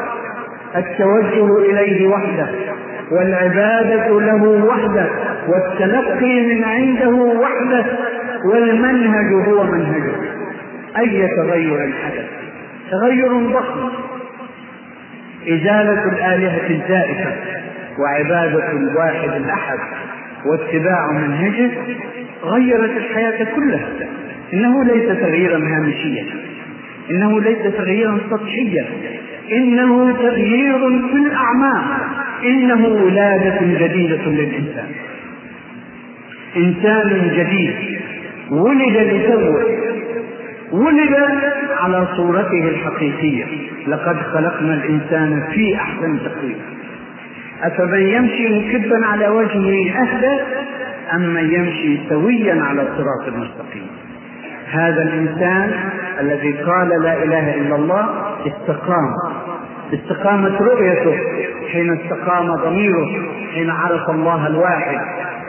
التوجه إليه وحده والعبادة له وحده. والتلقي من عنده وحده والمنهج هو منهجه. أي تغير حدث تغير ضخم. إزالة الآلهة الزائفة وعبادة الواحد الأحد واتباع منهجه غيرت الحياة كلها. إنه ليس تغييرا هامشيا. إنه ليس تغييرا سطحيا. إنه تغيير في الأعماق. إنه ولادة جديدة للإنسان. إنسان جديد. ولد لتوه. ولد على صورته الحقيقية. لقد خلقنا الإنسان في أحسن تقويم أفمن يمشي مكبا على وجهه أهدى أم من يمشي سويا على الصراط المستقيم هذا الإنسان الذي قال لا إله إلا الله استقام. استقامت رؤيته. حين استقام ضميره. حين عرف الله الواحد.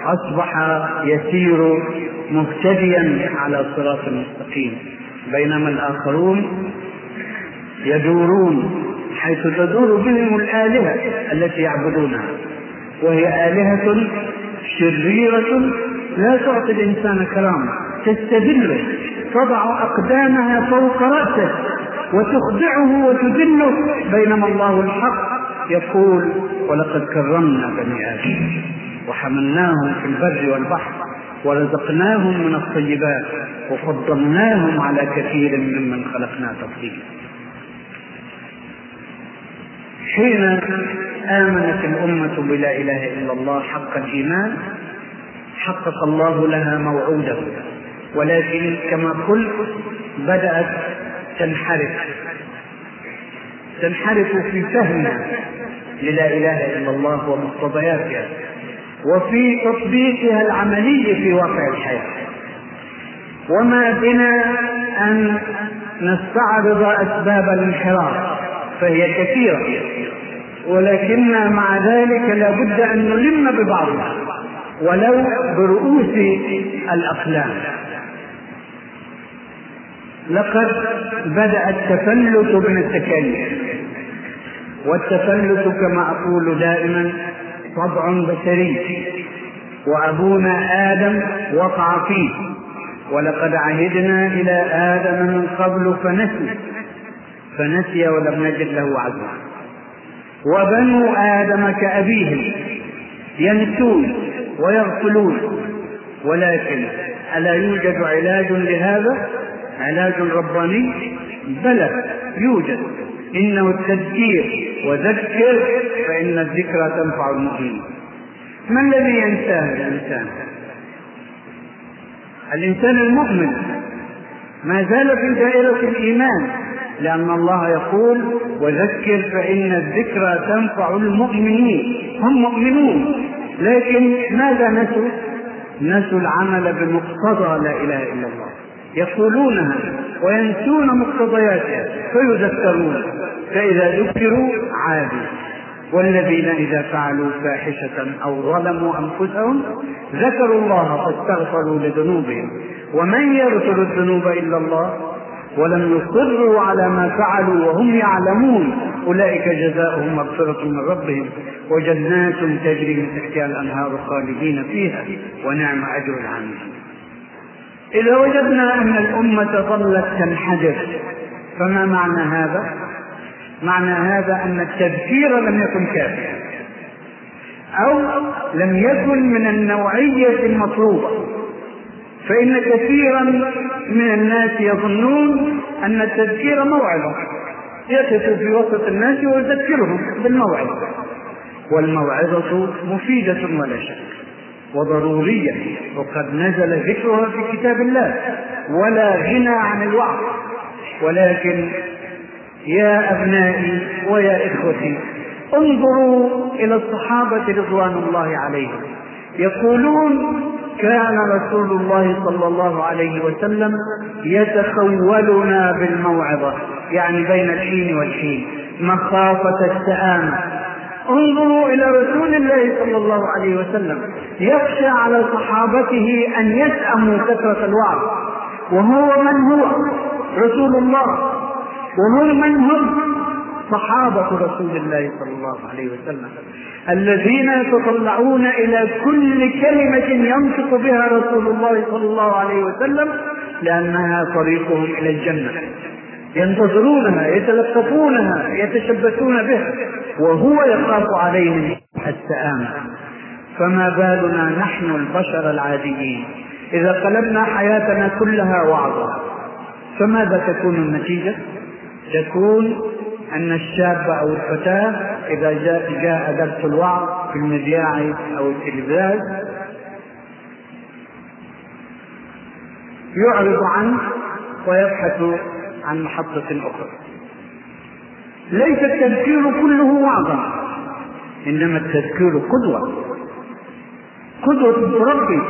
أصبح يسير مهتديا على الصراط المستقيم. بينما الآخرون يدورون حيث تدور بهم الآلهة التي يعبدونها. وهي آلهة شريرة لا تعطي الإنسان كرامة تستدله تضع أقدامها فوق رأسه وتخدعه وتذله. بينما الله الحق يقول ولقد كرمنا بني آدم. وحملناهم في البر والبحر ورزقناهم من الطيبات وفضلناهم على كثير ممن خلقنا تفضيلا حين آمنت الأمة بلا إله إلا الله حق الإيمان حقق الله لها موعوده ولكن كما قلت بدأت تنحرف. تنحرف في فهمها للا إله إلا الله ومقتضياتها. وفي تطبيقها العملي في واقع الحياة. وما بنا أن نستعرض أسباب الانحراف فهي كثيرة. ولكن مع ذلك لا بد أن نلم ببعضها ولو برؤوس الأقلام. لقد بدأ التفلت من التكاليف والتفلت كما أقول دائما طبع بشري. وأبونا آدم وقع فيه. ولقد عهدنا إلى آدم من قبل فنسي. فنسي ولم نجد له عزما. وبنو آدم كأبيهم ينسون ويغفلون ولكن ألا يوجد علاج لهذا؟ علاج رباني؟ بلى يوجد. إنه التذكير وذكر فإن الذكرى تنفع المؤمنين ما الذي ينساه الإنسان؟ الإنسان المؤمن ما زال في دائرة الإيمان لأن الله يقول وذكر فإن الذكرى تنفع المؤمنين هم مؤمنون لكن ماذا نسوا؟ نسوا العمل بمقتضى لا إله إلا الله يقولونها وينسون مقتضياتها فيذكرون فإذا ذكروا عادوا. والذين إذا فعلوا فاحشة أو ظلموا أنفسهم ذكروا الله فاستغفروا لذنوبهم. ومن يغفر الذنوب إلا الله؟ ولم يصروا على ما فعلوا وهم يعلمون. أولئك جزاؤهم مغفرة من ربهم وجنات تجري من تحتها الأنهار خالدين فيها ونعم أجر العاملين. إذا وجدنا أن الأمة ظلت تنحدر فما معنى هذا؟ معنى هذا أن التذكير لم يكن كافيا أو لم يكن من النوعية المطلوبة فإن كثيرا من الناس يظنون أن التذكير موعظة يقف في وسط الناس ويذكرهم بالموعظة والموعظة مفيدة ولا شك وضرورية وقد نزل ذكرها في كتاب الله. ولا غنى عن الوعظ. ولكن يا أبنائي ويا إخوتي انظروا إلى الصحابة رضوان الله عليهم. يقولون كان رسول الله صلى الله عليه وسلم يتخولنا بالموعظة يعني بين الحين والحين مخافة السآمة انظروا إلى رسول الله صلى الله عليه وسلم. يخشى على صحابته ان يسأموا كثرة الوعظ. وهو من هو؟ رسول الله. وهم من هم؟ صحابة رسول الله صلى الله عليه وسلم. الذين يتطلعون إلى كل كلمة ينطق بها رسول الله صلى الله عليه وسلم لأنها طريقهم إلى الجنة. ينتظرونها يتلطفونها يتشبثون بها. وهو يخاف عليهم السآمة فما بالنا نحن البشر العاديين. إذا قلبنا حياتنا كلها وعظا فماذا تكون النتيجة؟ تكون أن الشاب أو الفتاة إذا جاء, جاء درس الوعظ في المذياع أو التلفاز يعرض عنه ويبحث عن محطة أخرى. ليس التذكير كله وعظا إنما التذكير قدوة. قدوة تربي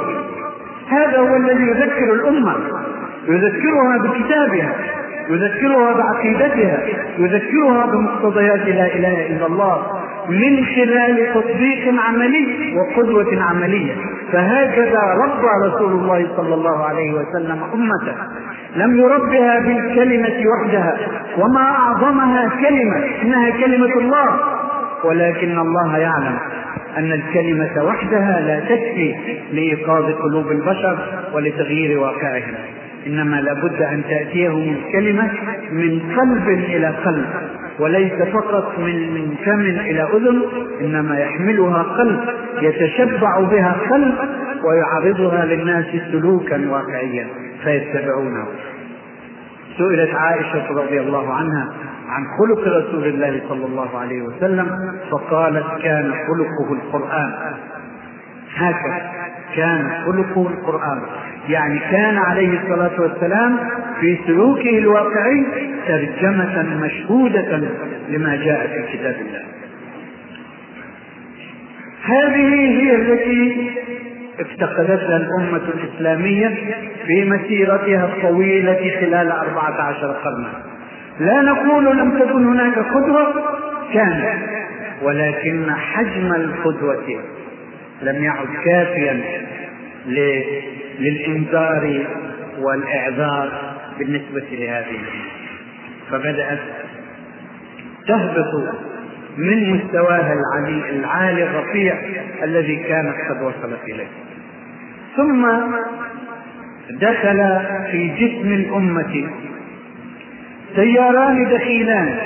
هذا هو الذي يذكر الأمة. يذكرها بكتابها. يذكرها بعقيدتها. يذكرها بمقتضيات لا إله إلا الله. من خلال تطبيق عملي وقدوة عملية. فهكذا ربى رسول الله صلى الله عليه وسلم أمته. لم يربها بالكلمة وحدها وما أعظمها كلمة إنها كلمة الله. ولكن الله يعلم أن الكلمة وحدها لا تكفي لإيقاظ قلوب البشر ولتغيير واقعهم. إنما لابد أن تاتيهم الكلمة من قلب إلى قلب وليس فقط من من فم إلى أذن إنما يحملها قلب يتشبع بها قلب ويعرضها للناس سلوكا واقعيا. فيتبعونه. سئلت عائشة رضي الله عنها عن خلق رسول الله صلى الله عليه وسلم فقالت كان خلقه القرآن. هكذا كان خلقه القرآن. يعني كان عليه الصلاة والسلام في سلوكه الواقعي ترجمة مشهودة لما جاء في كتاب الله. هذه هي التي افتقدتها الأمة الإسلامية في مسيرتها الطويلة خلال أربعة عشر قرنا. لا نقول لم تكن هناك قدوة كانت ولكن حجم القدوة لم يعد كافيا للإنذار والإعذار بالنسبة لهذه فبدأت تهبط من مستواها العالي, الرفيع الذي كانت قد وصلت إليه. ثم دخل في جسم الأمة تياران دخيلان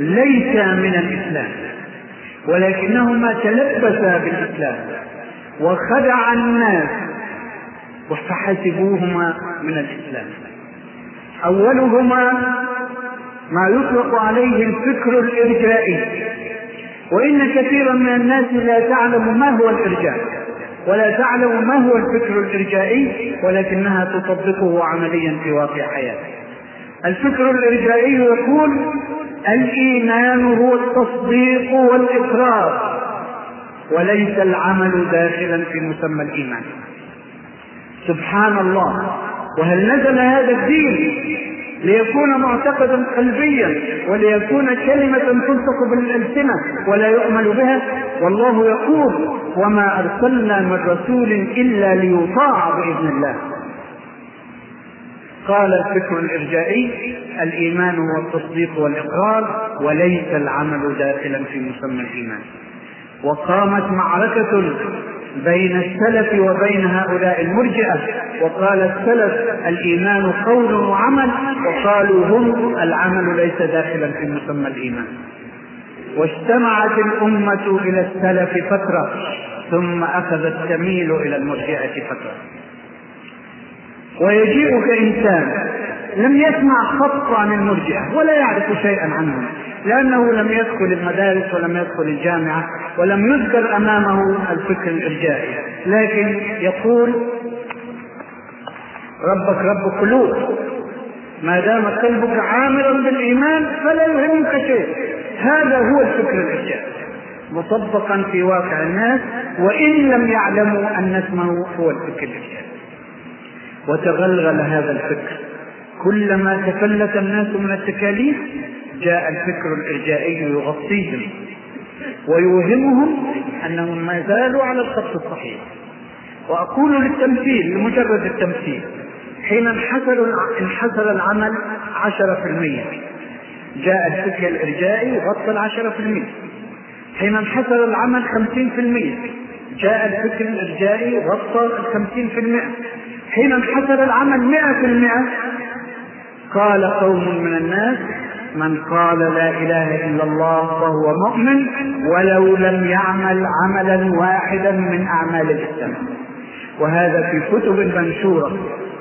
ليس من الإسلام ولكنهما تلبسا بالإسلام وخدع الناس فحسبوهما من الإسلام. أولهما ما يطلق عليه الفكر الإرجائي وإن كثيرا من الناس لا تعلم ما هو الإرجاء ولا تعلم ما هو الفكر الإرجائي ولكنها تطبقه عمليا في واقع حياتها الفكر الإرجائي يقول الإيمان هو التصديق والإقرار وليس العمل داخلا في مسمى الإيمان. سبحان الله وهل نزل هذا الدين ليكون معتقدا قلبيا وليكون كلمة تنطق بالألسنة ولا يؤمل بها؟ والله يقول وما أرسلنا من رسول إلا ليطاع بإذن الله. قال الفكر الإرجائي الإيمان هو التصديق والإقرار وليس العمل داخلا في مسمى الإيمان. وقامت معركة بين السلف وبين هؤلاء المرجئة. وقال السلف الإيمان قول وعمل وقالوا هم العمل ليس داخلا في مسمى الإيمان. واجتمعت الأمة إلى السلف فترة ثم أخذت تميل إلى المرجئة فترة. ويجيئك إنسان لم يسمع خط عن المرجئة ولا يعرف شيئا عنهم لأنه لم يدخل المدارس ولم يدخل الجامعة ولم يذكر أمامه الفكر الإرجائي. لكن يقول ربك رب قلوب ما دام قلبك عامرا بالإيمان فلا يهمك شيء هذا هو الفكر الإرجائي. مطبقا في واقع الناس وإن لم يعلموا أن اسمه هو الفكر الإرجائي. وتغلغل هذا الفكر. كلما تفلت الناس من التكاليف جاء الفكر الإرجائي يغطيهم ويوهمهم أنهم ما زالوا على الخط الصحيح. وأقول للتمثيل لمجرد التمثيل حين انحسر انحسر العمل عشرة في المية جاء الفكر الإرجائي وغطى في المية. حين انحسر العمل خمسين في المية جاء الفكر الإرجائي وغطى في المئة حين انحسر العمل مئة في المئة قال قوم من الناس من قال لا إله إلا الله فهو مؤمن ولو لم يعمل عملا واحدا من أعمال الإسلام. وهذا في كتب منشورة.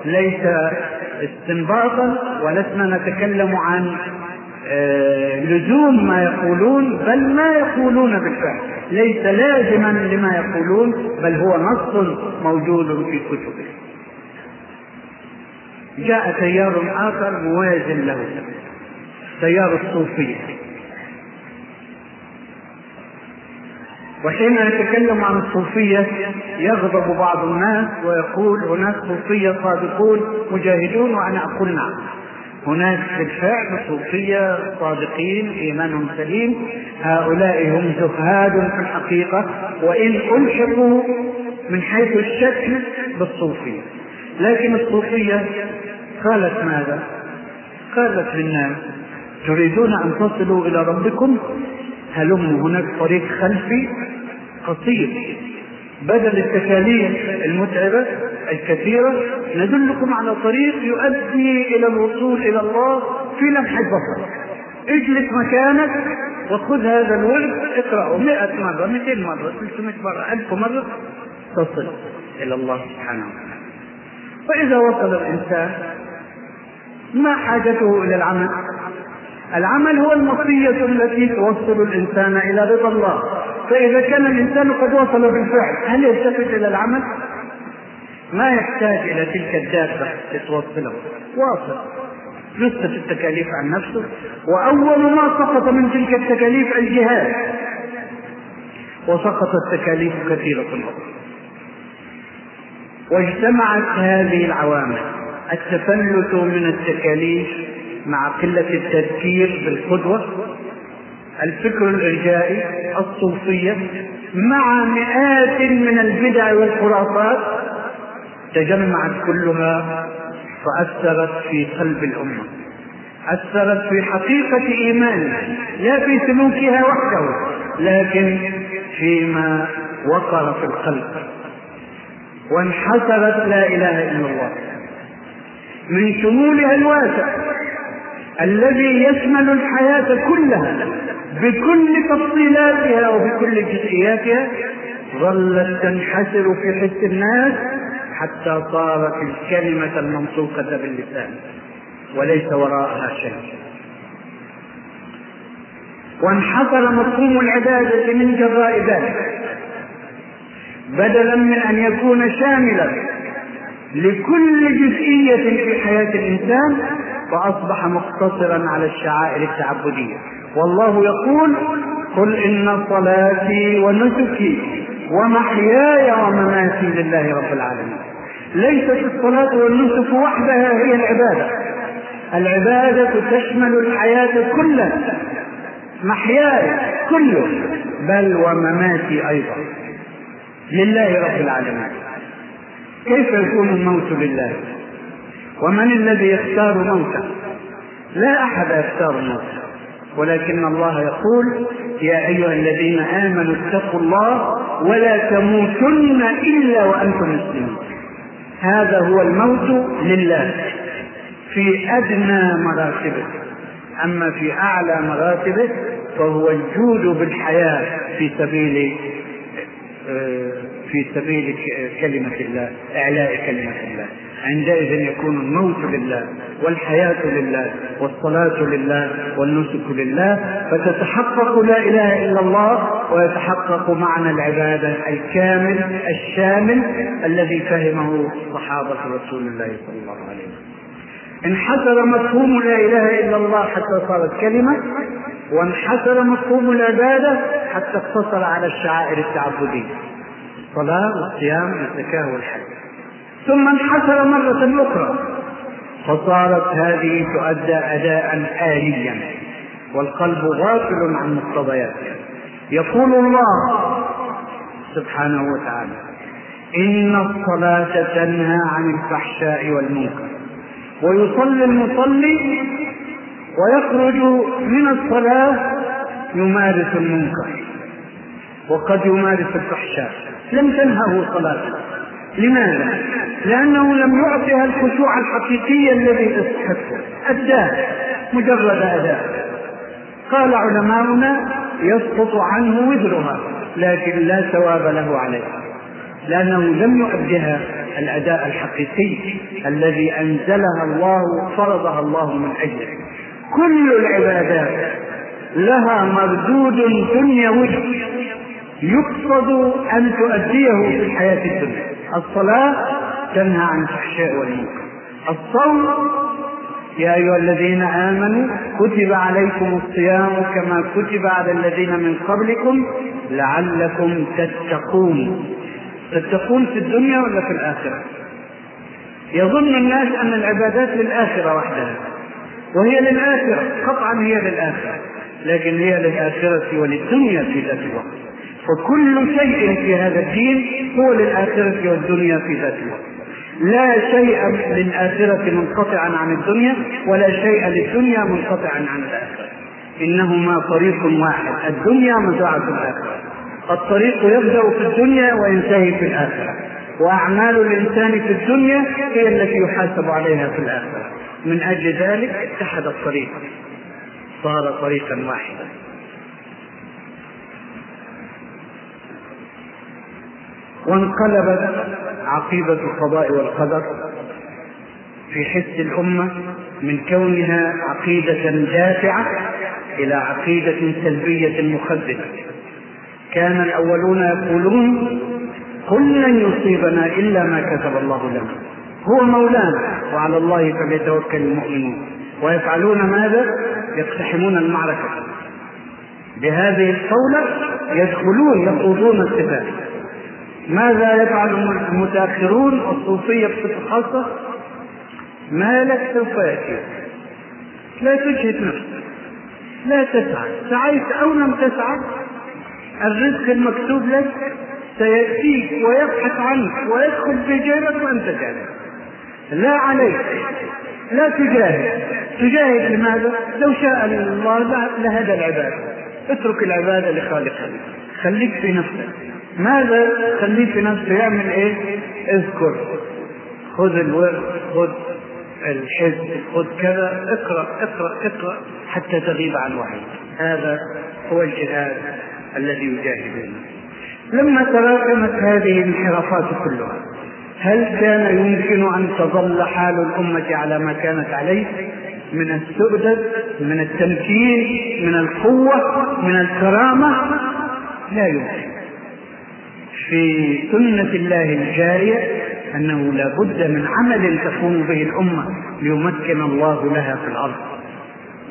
ليس استنباطا ولسنا نتكلم عن آه، لزوم ما يقولون بل ما يقولون بالفعل. ليس لازما لما يقولون بل هو نص موجود في كتبه. جاء تيار آخر موازن له. تيار الصوفية. وحين نتكلم عن الصوفية يغضب بعض الناس ويقول هناك صوفية صادقون مجاهدون وأنا أقول نعم. هناك بالفعل صوفية صادقين إيمانهم سليم. هؤلاء هم زهاد في الحقيقة وإن ألحقوا من حيث الشكل بالصوفية. لكن الصوفية قالت ماذا؟ قالت للناس تريدون أن تصلوا إلى ربكم؟ هلموا هناك طريق خلفي قصير. بدل التكاليف المتعبة الكثيرة ندلكم على طريق يؤدي إلى الوصول إلى الله في لمح البصر. اجلس مكانك وخذ هذا الورد اقرأه 100 مرة 200 مرة 300 مرة 1000 مرة تصل إلى الله سبحانه وتعالى. فإذا وصل الإنسان ما حاجته إلى العمل؟ العمل هو المصية التي توصل الإنسان إلى رضا الله. فإذا كان الإنسان قد وصل بالفعل هل يلتفت إلى العمل؟ ما يحتاج إلى تلك الدابة لتوصله واصل. نصف التكاليف عن نفسه. وأول ما سقط من تلك التكاليف الجهاد. وسقطت تكاليف كثيرة. أخرى واجتمعت هذه العوامل. التفلت من التكاليف مع قلة التذكير بالقدوة الفكر الإرجائي الصوفية مع مئات من البدع والخرافات تجمعت كلها فأثرت في قلب الأمة أثرت في حقيقة إيمانها لا في سلوكها وحده لكن فيما وقر في القلب وانحسرت لا إله إلا الله. من شمولها الواسع الذي يشمل الحياة كلها بكل تفصيلاتها وبكل جزئياتها ظلت تنحسر في حس الناس حتى صارت الكلمة المنطوقة باللسان وليس وراءها شيء. وانحصر مفهوم العبادة من جراء ذلك. بدلا من أن يكون شاملا لكل جزئية في حياة الإنسان فأصبح مقتصرا على الشعائر التعبدية. والله يقول قل إن صلاتي ونسكي ومحياي ومماتي لله رب العالمين. ليست الصلاة والنسك وحدها هي العبادة. العبادة تشمل الحياة كلها محياي كله بل ومماتي أيضا لله رب العالمين. كيف يكون الموت لله؟ ومن الذي يختار موته؟ لا أحد يختار موته ولكن الله يقول يا أيها الذين آمنوا اتقوا الله ولا تموتن إلا وأنتم مسلمون. هذا هو الموت لله في أدنى مراتبه. أما في أعلى مراتبه فهو الجود بالحياة في سبيل آه، في سبيل كلمة الله إعلاء كلمة الله. عندئذ يكون الموت لله والحياة لله والصلاة لله والنسك لله فتتحقق لا إله إلا الله ويتحقق معنى العبادة الكامل الشامل الذي فهمه صحابة رسول الله صلى الله عليه وسلم. انحسر مفهوم لا إله إلا الله حتى صارت كلمة وانحسر مفهوم العبادة حتى اقتصر على الشعائر التعبدية. الصلاة والصيام والزكاة والحج. ثم انحسر مرة أخرى. فصارت هذه تؤدى أداء آليا. والقلب غافل عن مقتضياتها. يقول الله سبحانه وتعالى إن الصلاة تنهى عن الفحشاء والمنكر. ويصلي المصلي ويخرج من الصلاة يمارس المنكر. وقد يمارس الفحشاء. لم تنهه صلاته لماذا؟ لأنه لم يعطها الخشوع الحقيقي الذي تستحقه. أداة مجرد أداء قال علماؤنا يسقط عنه وزرها لكن لا ثواب له عليها لأنه لم يؤدها الأداء الحقيقي الذي أنزلها الله فرضها الله من أجله. كل العبادات لها مردود دنيوي. يقصد أن تؤديه في الحياة الدنيا. الصلاة تنهى عن الفحشاء والمنكر. الصوم يا أيها الذين آمنوا كتب عليكم الصيام كما كتب على الذين من قبلكم لعلكم تتقون. تتقون في الدنيا ولا في الآخرة؟ يظن الناس أن العبادات للآخرة وحدها وهي للآخرة. قطعا هي للآخرة لكن هي للآخرة وللدنيا في ذات الوقت. فكل شيء في هذا الدين هو للآخرة والدنيا في ذات الوقت لا شيء للآخرة منقطعا عن الدنيا ولا شيء للدنيا منقطعا عن الآخرة. إنهما طريق واحد الدنيا مزرعة الآخرة. الطريق يبدأ في الدنيا وينتهي في الآخرة. وأعمال الإنسان في الدنيا هي التي يحاسب عليها في الآخرة. من أجل ذلك اتحد الطريق. صار طريقا واحدا. وانقلبت عقيدة القضاء والقدر في حس الأمة من كونها عقيدة دافعة إلى عقيدة سلبية مخدرة كان الأولون يقولون قل لن يصيبنا إلا ما كتب الله لنا. هو مولانا وعلى الله فليتوكل المؤمنون. ويفعلون ماذا؟ يقتحمون المعركة. بهذه القولة يدخلون يخوضون القتال ماذا يفعل المتأخرون الصوفية بصفه خاصه مالك سوف يأتي. لا تجهد نفسك. لا تسعى. سعيت أو لم تسعى الرزق المكتوب لك سيأتيك ويبحث عنك ويدخل في جيبك وأنت جاهز لا عليك. لا تجاهد. تجاهد لماذا؟ لو شاء الله لهدى العباد. اترك العباده لخالقها خليك في نفسك. ماذا خليه في نفسه يعمل إيه؟ اذكر. خذ الورد خذ الحزب خذ كذا. اقرأ اقرأ اقرأ حتى تغيب عن وعي هذا هو الجهاد الذي يجاهد لما تراكمت هذه الانحرافات كلها هل كان يمكن أن تظل حال الأمة على ما كانت عليه؟ من السؤدد من التمكين من القوة من الكرامة؟ لا يمكن. في سنة الله الجارية أنه لا بد من عمل تقوم به الأمة ليمكن الله لها في الأرض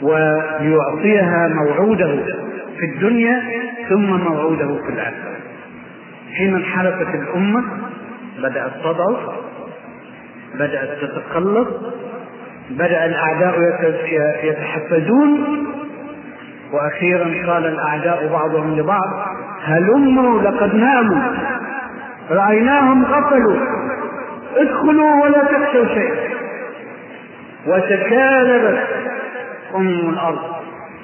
وليعطيها موعوده في الدنيا ثم موعوده في الآخرة. حين انحرفت الأمة بدأت تضعف بدأت تتقلص بدأ الأعداء يتحفزون وأخيرا قال الأعداء بعضهم لبعض هلموا لقد ناموا. رأيناهم غفلوا. ادخلوا ولا تخشوا شيئا. وتكالبت أم الأرض.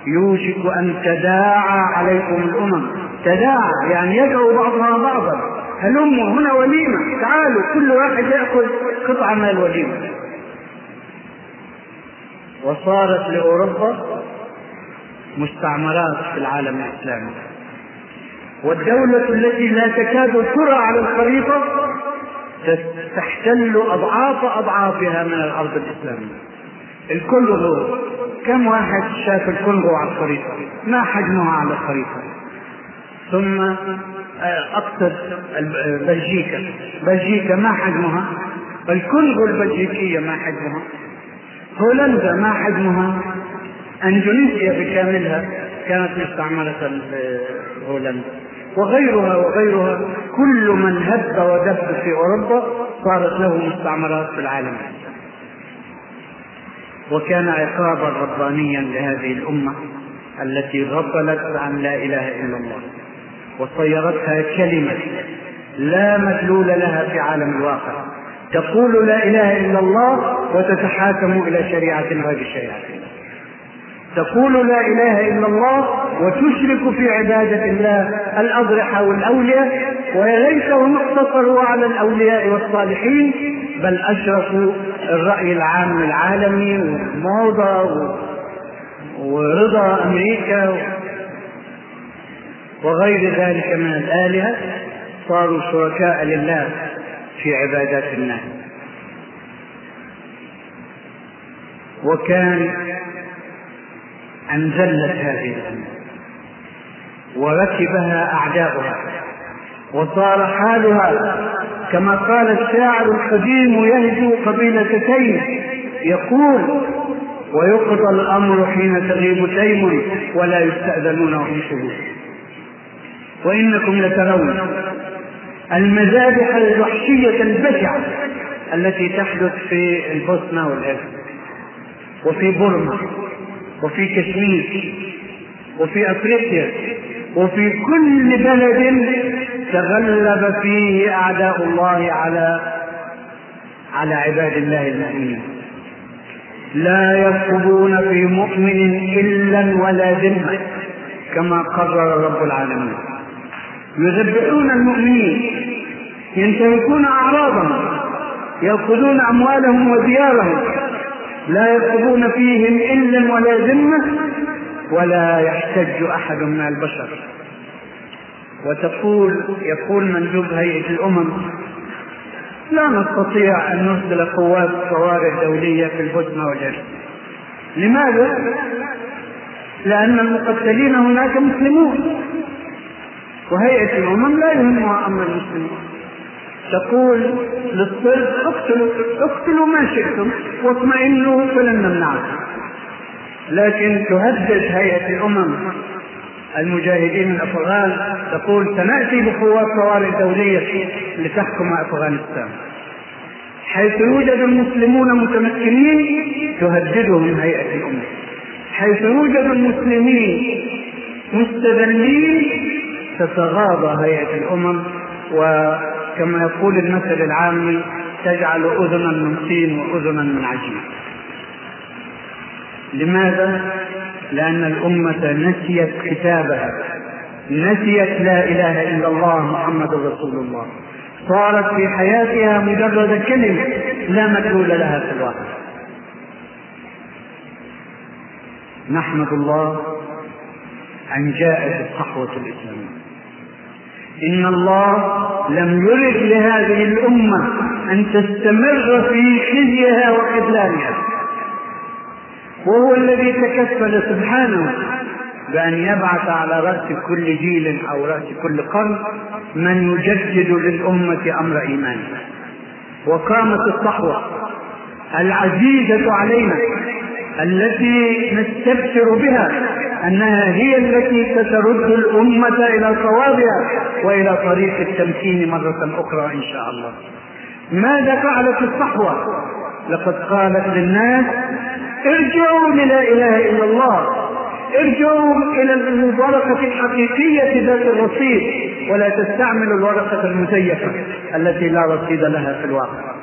يوشك أن تداعى عليكم الأمم. تداعى يعني يدعو بعضها بعضا. هلموا هنا وليمة. تعالوا كل واحد ياخذ قطعة من الوليمة. وصارت لأوروبا مستعمرات في العالم الإسلامي. والدولة التي لا تكاد ترى على الخريطة تحتل أضعاف أضعافها من الأرض الإسلامية. الكونغو كم واحد شاف الكونغو على الخريطة؟ ما حجمها على الخريطة؟ ثم آه، أقصد بلجيكا بلجيكا ما حجمها؟ الكونغو البلجيكية ما حجمها. هولندا ما حجمها؟ أندونيسيا بكاملها كانت مستعمرة هولندا وغيرها وغيرها كل من هب ودب في أوروبا صارت له مستعمرات في العالم. وكان عقابا ربانيا لهذه الأمة التي غفلت عن لا إله إلا الله وصيرتها كلمة لا مدلول لها في عالم الواقع. تقول لا إله إلا الله وتتحاكم إلى شريعة غير شريعة. تقول لا إله إلا الله وتشرك في عبادة الله الاضرحه والأولياء وليس هم اقتصروا على الأولياء والصالحين بل اشركوا الرأي العام العالمي والموضه ورضا أمريكا وغير ذلك من الآلهة صاروا شركاء لله في عبادات الناس وكان أن ذلت هذه الأمة وركبها أعداؤها وصار حالها كما قال الشاعر القديم يهجو قبيلة تيم يقول ويقضى الأمر حين تغيب تيم ولا يستأذنون وهم شهود. وإنكم لترون المذابح الوحشية البشعة التي تحدث في البوسنة والهرسك وفي بورما. وفي كشمير وفي أفريقيا وفي كل بلد تغلب فيه أعداء الله على على عباد الله المؤمنين. لا يرقبون في مؤمن إلا ولا ذمة كما قرر رب العالمين. يذبحون المؤمنين ينتهكون أعراضهم يأخذون أموالهم وديارهم. لا يرقبون فيهم إلا ولا ذمة ولا يحتج أحد من البشر. وتقول يقول مندوب هيئة الأمم لا نستطيع أن نرسل قوات طوارئ دولية في البوسنة والهرسك لماذا؟ لأن المقتلين هناك مسلمون وهيئة الأمم لا يهمها أمر المسلمين. تقول للصلب اقتلوا اقتلوا ما شئتم واطمئنوا فلن نمنعكم. لكن تهدد هيئة الأمم المجاهدين الأفغان تقول سنأتي بقوات طوارئ دولية لتحكم أفغانستان. حيث يوجد المسلمون متمكنين تهددهم هيئة الأمم. حيث يوجد المسلمين مستذلين تتغاضى هيئة الأمم و كما يقول المثل العامي تجعل أذنا من طين وأذنا من عجين. لماذا؟ لأن الأمة نسيت كتابها نسيت لا إله إلا الله محمد رسول الله. صارت في حياتها مجرد كلمة لا مدلول لها في الواقع. نحمد الله أن جاءت الصحوة الإسلامية. إن الله لم يرد لهذه الأمة أن تستمر في خزيها وخذلانها وهو الذي تكفل سبحانه بأن يبعث على رأس كل جيل أو رأس كل قرن من يجدد للأمة أمر إيمانها وقامت الصحوة العزيزة علينا التي نستبشر بها أنها هي التي سترد الأمة إلى صوابها وإلى طريق التمكين مرة أخرى إن شاء الله. ماذا فعلت الصحوة؟ لقد قالت للناس ارجعوا للا إله إلا الله ارجعوا إلى الورقة الحقيقية ذات الرصيد ولا تستعملوا الورقة المزيفة التي لا رصيد لها في الواقع.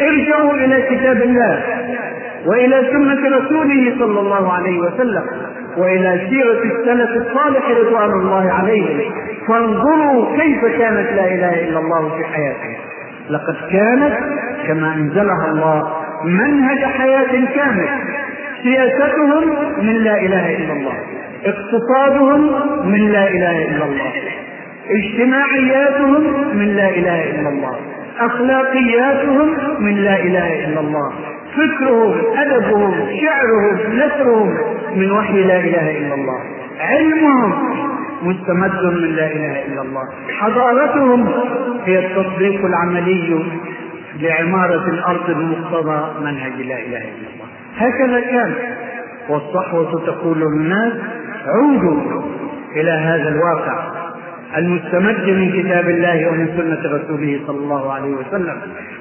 ارجعوا إلى كتاب الله وإلى سنة رسوله صلى الله عليه وسلم وإلى سيرة السلف الصالح رضوان الله عليهم. فانظروا كيف كانت لا إله إلا الله في حياتهم لقد كانت كما أنزلها الله منهج حياة كامل. سياستهم من لا إله إلا الله. اقتصادهم من لا إله إلا الله. اجتماعياتهم من لا إله إلا الله. أخلاقياتهم من لا إله إلا الله. فكرهم أدبهم شعرهم نثرهم من وحي لا إله إلا الله. علمهم مستمد من لا إله إلا الله. حضارتهم هي التطبيق العملي لعمارة الأرض بمقتضى منهج لا إله إلا الله. هكذا كان والصحوة تقول للناس عودوا إلى هذا الواقع. المستمد من كتاب الله ومن سنة رسوله صلى الله عليه وسلم.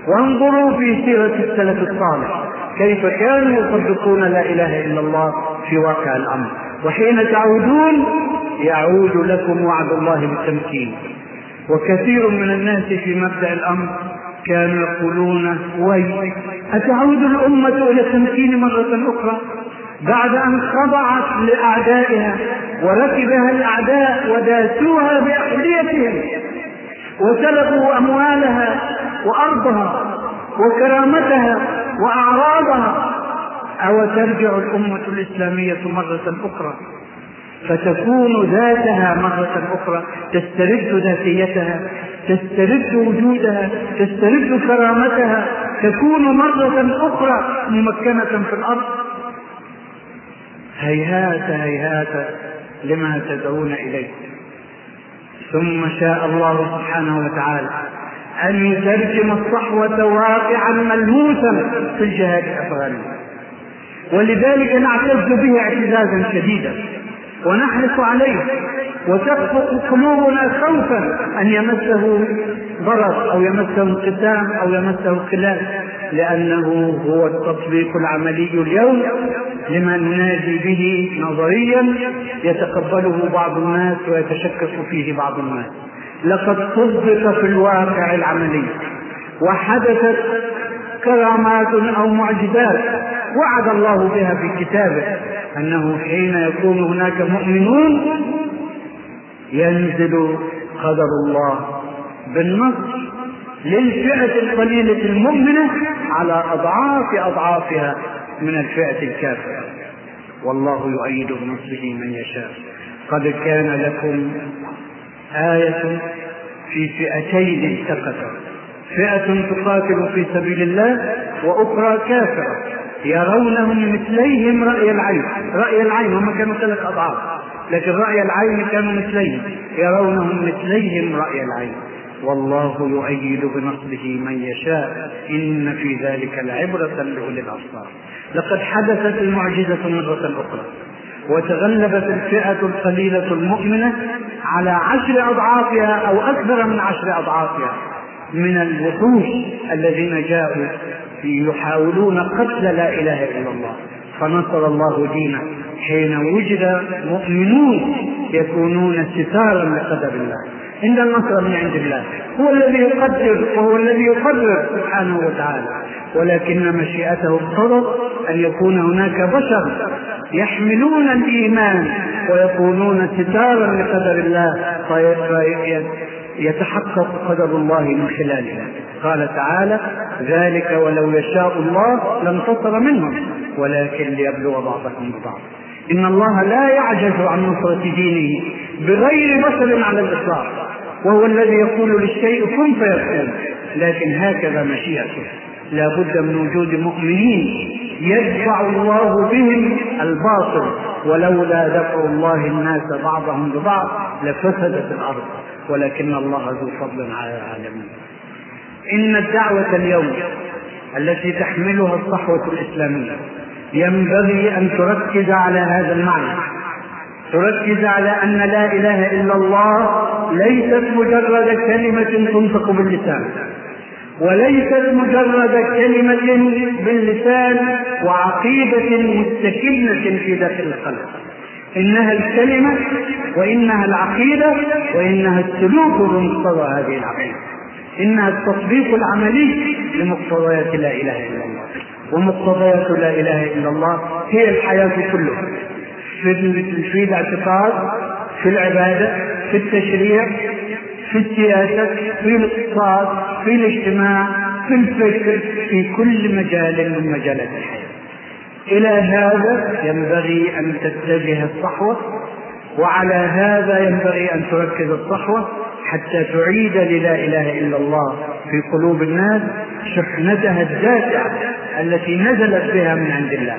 وانظروا في سيرة السلف الصالح. كيف كانوا يصدقون لا إله إلا الله في واقع الأمر. وحين تعودون يعود لكم وعد الله بالتمكين. وكثير من الناس في مبدأ الأمر كانوا يقولون وي أتعود الأمة إلى التمكين مرة أخرى؟ بعد أن خضعت لأعدائها وركبها الأعداء وداسوها بأحذيتهم وسلبوا أموالها وأرضها وكرامتها وأعراضها. أو ترجع الأمة الإسلامية مرة أخرى؟ فتكون ذاتها مرة أخرى. تسترد ذاتيتها تسترد وجودها تسترد كرامتها. تكون مرة أخرى ممكنة في الأرض. هيهات هيهات لما تدعون إليه. ثم شاء الله سبحانه وتعالى أن يترجم الصحوة واقعا ملموسا في الجهاد الأفغاني. ولذلك نعتز به اعتزازا شديدا. ونحرص عليه. وتخفق قلوبنا خوفا أن يمسه ضرر أو يمسه انقسام أو يمسه خلاف لأنه هو التطبيق العملي اليوم لما ننادي به نظريا يتقبله بعض الناس ويتشكك فيه بعض الناس. لقد طبق في الواقع العملي وحدثت كرامات أو معجزات وعد الله بها في كتابه أنه حين يكون هناك مؤمنون ينزل قدر الله بالنصر للفئة القليلة المؤمنة على أضعاف أضعافها من الفئة الكافرة. والله يؤيد بنصره من يشاء. قد كان لكم آية في فئتين التقتا فئة تقاتل في سبيل الله وأخرى كافرة. يرونهم مثليهم رأي العين. رأي العين هم كانوا ثلاث أضعاف. لكن رأي العين كانوا مثليهم. يرونهم مثليهم رأي العين. والله يؤيد بنصره من يشاء. إن في ذلك لعبرة لأولي الأبصار. لقد حدثت المعجزة مرة أخرى. وتغلبت الفئة القليلة المؤمنة على عشر أضعافها أو أكثر من عشر أضعافها من الوحوش الذين جاءوا يحاولون قتل لا إله إلا الله. فنصر الله دينه حين وجد مؤمنون يكونون ستارا لقدر الله. إن النصر من عند الله. هو الذي يقدر وهو الذي يقرر سبحانه وتعالى. ولكن مشيئته اقتضت أن يكون هناك بشر يحملون الإيمان ويكونون ستارا لقدر الله. يتحقق قدر الله من خلالها. قال تعالى ذلك ولو يشاء الله لانتصر منهم ولكن ليبلو بعضكم ببعض إن الله لا يعجز عن نصرة دينه بغير بشر على الإطلاق وهو الذي يقول للشيء كن فيكون لكن هكذا مشيئته. لا بد من وجود مؤمنين يدفع الله بهم الباطل ولولا دفع الله الناس بعضهم ببعض لفسدت الأرض. ولكن الله ذو فضل على العالمين. إن الدعوة اليوم التي تحملها الصحوة الإسلامية ينبغي أن تركز على هذا المعنى. تركز على أن لا إله إلا الله ليست مجرد كلمة تنطق باللسان وليست مجرد كلمة باللسان وعقيدة مستكنة في داخل القلب. إنها الكلمة وإنها العقيدة وإنها السلوك بمقتضى هذه العقيدة. إنها التطبيق العملي لمقتضيات لا إله إلا الله. ومقتضيات لا إله إلا الله هي الحياة كلها. في الاعتقاد في العبادة في التشريع في السياسة في الاقتصاد في الاجتماع في الفكر في كل مجال من مجالات الحياة. إلى هذا ينبغي أن تتجه الصحوة وعلى هذا ينبغي أن تركز الصحوة حتى تعيد للا إله إلا الله في قلوب الناس شحنتها الدافعة التي نزلت بها من عند الله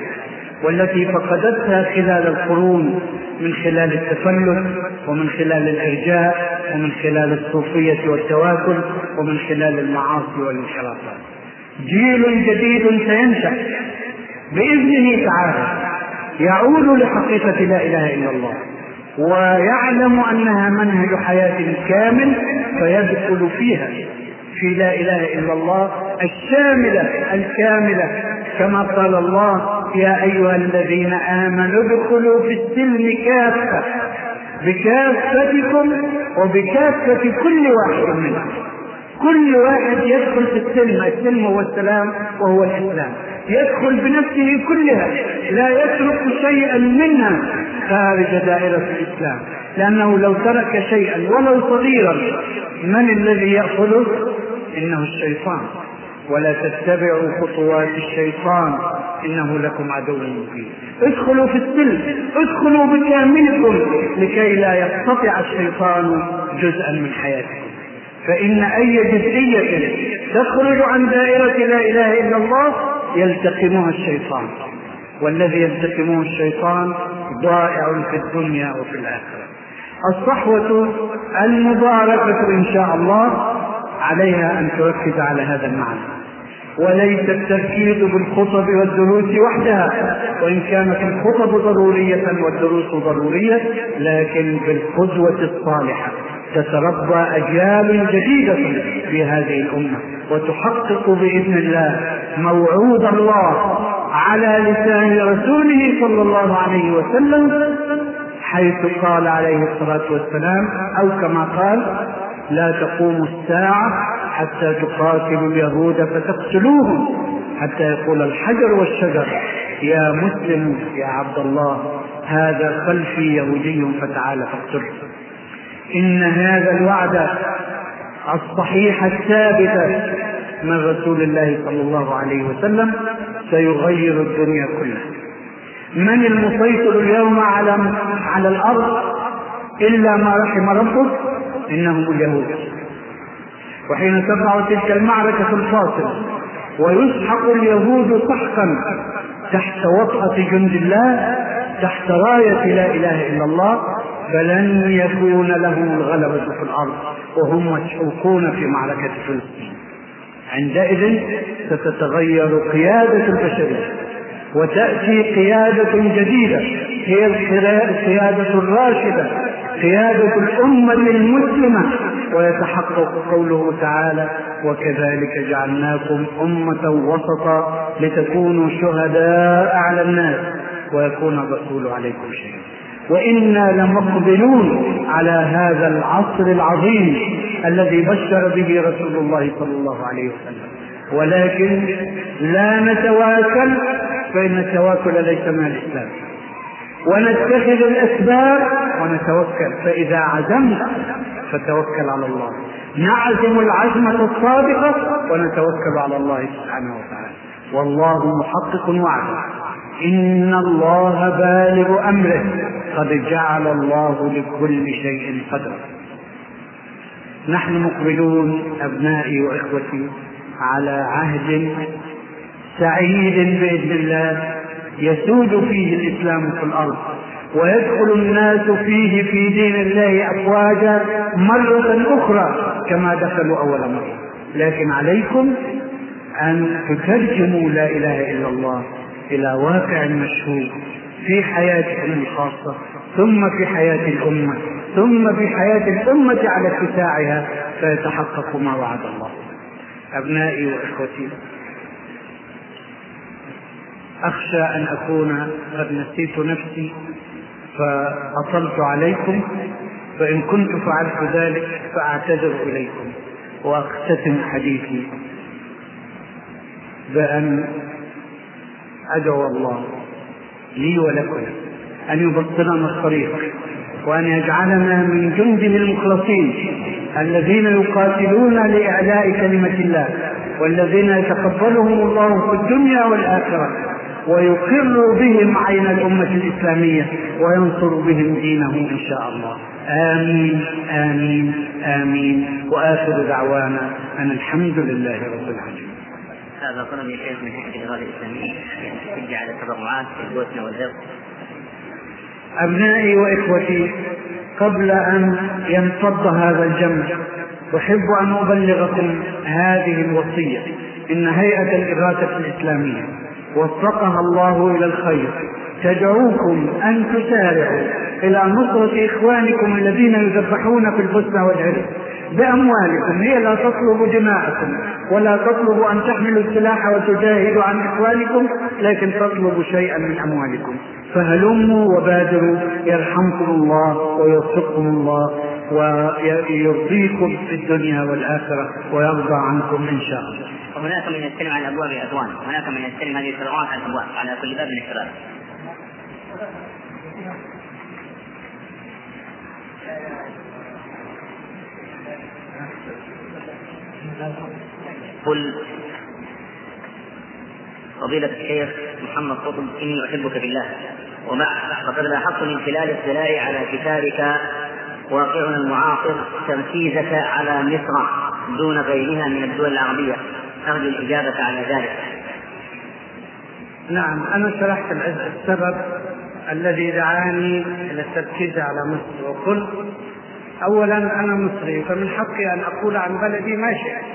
والتي فقدتها خلال القرون من خلال التفلت ومن خلال الإرجاء ومن خلال الصوفية والتواكل ومن خلال المعاصي والانحرافات. جيل جديد سينشأ. بإذنه تعالى يعود لحقيقة لا إله إلا الله ويعلم أنها منهج حياة كامل فيدخل فيها في لا إله إلا الله الشاملة الكاملة. كما قال الله يا أيها الذين آمنوا ادخلوا في السلم كافة بكافتكم وبكافة كل واحد منكم. كل واحد يدخل في السلم السلم هو السلام وهو الإسلام. يدخل بنفسه كلها لا يترك شيئا منها. خارج دائرة الإسلام. لأنه لو ترك شيئا ولو صغيرا من الذي يأخذه؟ إنه الشيطان. ولا تتبعوا خطوات الشيطان. إنه لكم عدو مبين. ادخلوا في السلم. ادخلوا بكاملكم. لكي لا يقتطع الشيطان جزءا من حياتكم. فإن أي جزئية تخرج عن دائرة لا إله إلا الله يلتقمها الشيطان والذي يلتقمه الشيطان ضائع في الدنيا وفي الآخرة. الصحوة المباركة إن شاء الله عليها أن تركز على هذا المعنى. وليس التركيز بالخطب والدروس وحدها وإن كانت الخطب ضرورية والدروس ضرورية لكن بالقدوه الصالحة. تتربى أجيال جديدة في هذه الأمة وتحقق بإذن الله موعود الله على لسان رسوله صلى الله عليه وسلم حيث قال عليه الصلاة والسلام أو كما قال لا تقوم الساعة حتى تقاتلوا اليهود فتقتلوهم حتى يقول الحجر والشجر يا مسلم يا عبد الله هذا خلفي يهودي فتعال فاقتله. إن هذا الوعد الصحيح الثابت من رسول الله صلى الله عليه وسلم سيغير الدنيا كلها. من المسيطر اليوم على على الأرض إلا ما رحم ربك إنهم اليهود. وحين تقع تلك المعركة الفاصلة ويسحق اليهود سحقا تحت وطأة جند الله تحت راية لا إله إلا الله فلن يكون لهم الغلبة في الأرض وهم مشحوقون في معركة فلسطين. عندئذ ستتغير قيادة البشرية وتأتي قيادة جديدة هي القيادة الراشدة قيادة الأمة المسلمة. ويتحقق قوله تعالى وكذلك جعلناكم أمة وسطا لتكونوا شهداء على الناس. ويكون الرسول عليكم شهيدا. وإنا لمقبلون على هذا العصر العظيم الذي بشر به رسول الله صلى الله عليه وسلم. ولكن لا نتواكل فإن التواكل ليس من الإسلام. ونتخذ الأسباب ونتوكل فإذا عزمت فتوكل على الله. نعزم العزمة الصادقة ونتوكل على الله سبحانه وتعالى. والله محقق وعده إن الله بالغ أمره. قد جعل الله لكل شيء قدرا. نحن مقبلون أبنائي وإخوتي على عهد سعيد بإذن الله يسود فيه الإسلام في الأرض ويدخل الناس فيه في دين الله أفواجا مرة أخرى كما دخلوا أول مرة. لكن عليكم أن تترجموا لا إله إلا الله إلى واقع مشهود في حياتكم الخاصة ثم في حياة الأمة ثم في حياة الأمة على اتساعها فيتحقق ما وعد الله. أبنائي وإخوتي أخشى أن أكون قد نسيت نفسي فأطلت عليكم فإن كنت فعلت ذلك فأعتذر إليكم وأختتم حديثي بأن أدعو الله لي ولكم أن يبطلنا الطريق وأن يجعلنا من جنده المخلصين الذين يقاتلون لإعلاء كلمة الله والذين يتقبلهم الله في الدنيا والآخرة ويقر بهم عين الأمة الإسلامية وينصر بهم دينه إن شاء الله. آمين آمين آمين. وآخر دعوانا أن الحمد لله رب العالمين. هذا طلب شيخ من هيئة الإغاثة الإسلامية. على التبرعات في والهرب أبنائي وإخوتي قبل أن ينفض هذا الجمع أحب أن أبلغكم هذه الوصية إن هيئة الإغاثة الإسلامية وفقها الله إلى الخير. تدعوكم أن تسارعوا إلى نصرة إخوانكم الذين يذبحون في البوسنة والعراق بأموالكم هي لا تطلب دماءكم ولا تطلب أن تحملوا السلاح وتجاهدوا عن إخوانكم. لكن تطلب شيئا من أموالكم. فهلموا وبادروا يرحمكم الله ويوفقكم الله ويرضيكم في الدنيا والآخرة ويرضى عنكم إن شاء الله. وهناك من يستلم على الابواب اخوان وهناك من يستلم هذه الشرعات على الابواب على كل باب من الشرائع قل فضيلة الشيخ محمد قطب إني أحبك في الله. ومع فقد لاحظت من خلال اطلاعي على كتابك واقعنا المعاصر تركيزك على مصر دون غيرها من الدول العربية. أرجو الإجابة على ذلك. نعم أنا شرحت السبب الذي دعاني إلى التركيز على مصر. وقلت أولا أنا مصري فمن حقي أن أقول عن بلدي ما شئت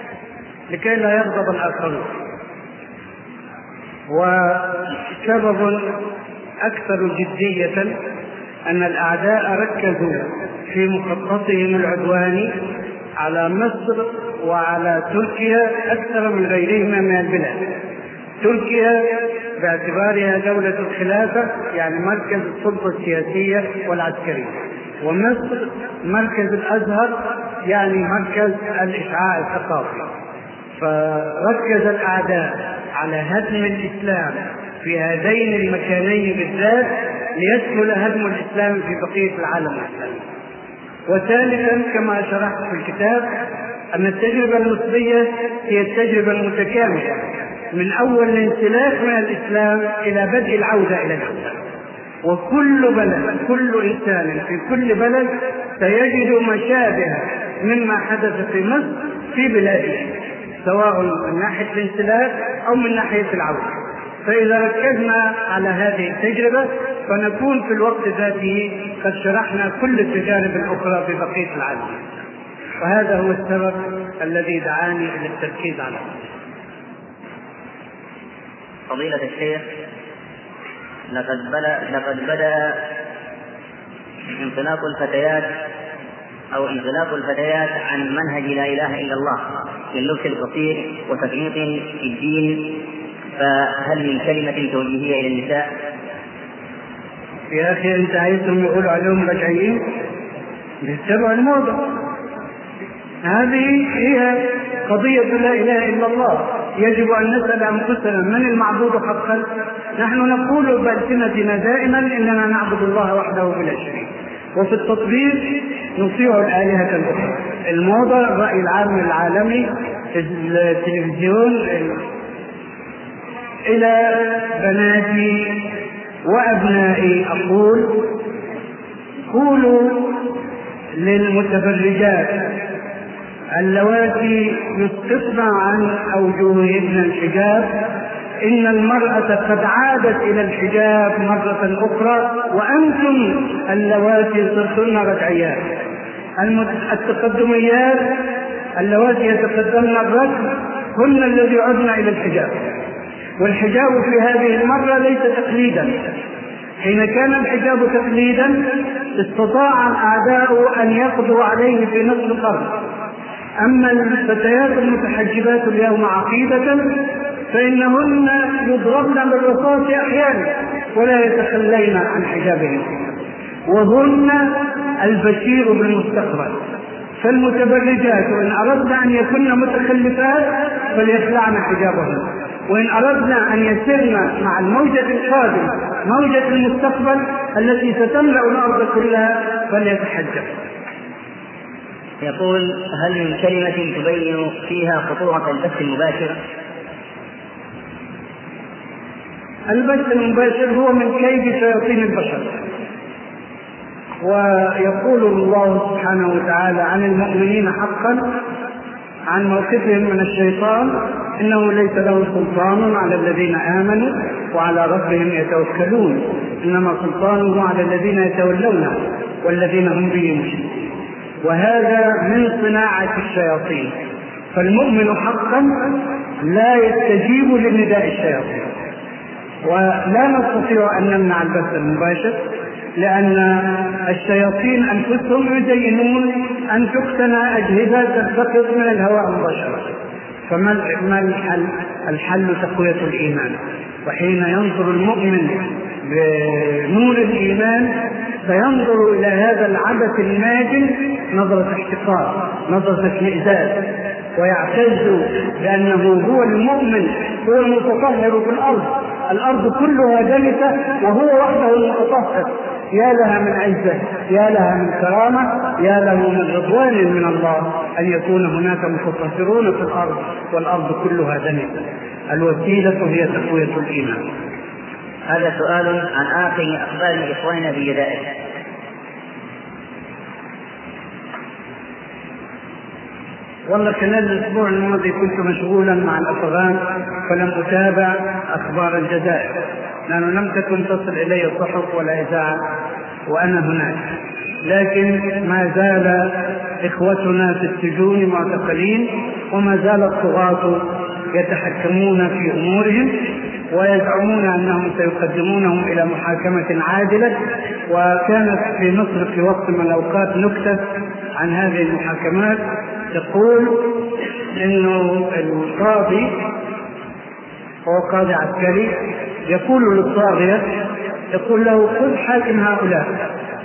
لكي لا يغضب الآخرون. وسبب أكثر جدية أن الأعداء ركزوا في مخططهم العدواني على مصر وعلى تركيا أكثر من غيرهما من البلاد. تركيا باعتبارها دولة الخلافة يعني مركز السلطة السياسية والعسكرية. ومصر مركز الأزهر يعني مركز الإشعاع الثقافي. فركز الأعداء على هدم الإسلام في هذين المكانين بالذات ليسهل هدم الإسلام في بقية العالم الإسلامي. وثالثا كما شرحت في الكتاب أن التجربة المصرية هي التجربة المتكاملة من أول الانسلاخ من الإسلام إلى بدء العودة إلى الإسلام وكل بلد كل إنسان في كل بلد سيجد مشابه مما حدث في مصر في بلاده. سواء من ناحية الانسلاخ أو من ناحية العودة فإذا ركزنا على هذه التجربة فنكون في الوقت ذاته قد شرحنا كل التجارب الأخرى في بقية العالم. وهذا هو السبب الذي دعاني إلى التركيز على فضيلة الشيخ لقد بدا لقد بدا انطلاق الفتيات أو انطلاق الفتيات عن منهج لا إله إلا الله. للبس القصير وتفريط في الدين فهل من كلمة توجيهية إلى النساء؟ يا أخي أنت عايزهم يقولوا عليهم رجعيين؟ بيتبعوا الموضة هذه هي قضية لا إله إلا الله يجب أن نسأل أنفسنا من المعبود حقا نحن نقول بألسنتنا دائما إننا نعبد الله وحده بلا شريك وفي التطبيق نطيع الآلهة الأخرى الموضة الرأي العام العالمي التلفزيون إلى بناتي وأبنائي أقول قولوا للمتبرجات اللواتي يسقطن عن أوجههن الحجاب إن المرأة قد عادت إلى الحجاب مرة أخرى وأنتم اللواتي صرتن رجعيات. التقدميات اللواتي يتقدمن الرجل هن الذي عدن إلى الحجاب. والحجاب في هذه المرة ليس تقليدا. حين كان الحجاب تقليدا استطاع الأعداء أن يقضوا عليه في نصف القرن أما الفتيات المتحجبات اليوم عقيدة فإنهن يضربن بالرصاص أحيانا ولا يتخلين عن حجابهن وهن البشير بالمستقبل. فالمتبرجات وإن أردن أن يكن متخلفات فليخلعن حجابهن. وإن أردنا أن يسرن مع الموجة القادمة موجة المستقبل التي ستملأ الأرض كلها فليتحجب. يقول هل من كلمة تبين فيها خطورة البث المباشر؟ البث المباشر هو من كيد شياطين البشر. ويقول الله سبحانه وتعالى عن المؤمنين حقا عن موقفهم من الشيطان إنه ليس له سلطان على الذين آمنوا وعلى ربهم يتوكلون. إنما سلطانه على الذين يتولونه والذين هم به مشركون. وهذا من صناعة الشياطين. فالمؤمن حقا لا يستجيب لنداء الشياطين. ولا نستطيع أن نمنع البث المباشر. لأن الشياطين أنفسهم يزينون أن تقتنى أجهزة تلتقط من الهواء مباشرة فما ما الحل؟ الحل تقوية الإيمان. وحين ينظر المؤمن بنور الإيمان فينظر إلى هذا العبث الماجن نظرة احتقار نظرة اشمئزاز ويعتز بأنه هو المؤمن هو المتطهر في الأرض. الأرض كلها دنسة وهو وحده المتطهر. يا لها من عزة يا لها من كرامة يا له من رضوان من الله أن يكون هناك متطهرون في الأرض والأرض كلها دنسة الوسيلة هي تقوية الإيمان. هذا سؤال عن آخر أخبار إخواننا في الجزائر والله خلال الأسبوع الماضي كنت مشغولا مع الأفغان فلم أتابع أخبار الجزائر لأنه لم تكن تصل الي الصحف ولا إذاعة وأنا هناك. لكن ما زال إخوتنا في السجون معتقلين وما زال الطغاة يتحكمون في أمورهم ويزعمون أنهم سيقدمونهم إلى محاكمة عادلة. وكانت في مصر في وقت من الأوقات نكتة عن هذه المحاكمات يقول إنه القاضي هو قاضي عسكري يقول للطاغيه يقول له خذ حاكم هؤلاء.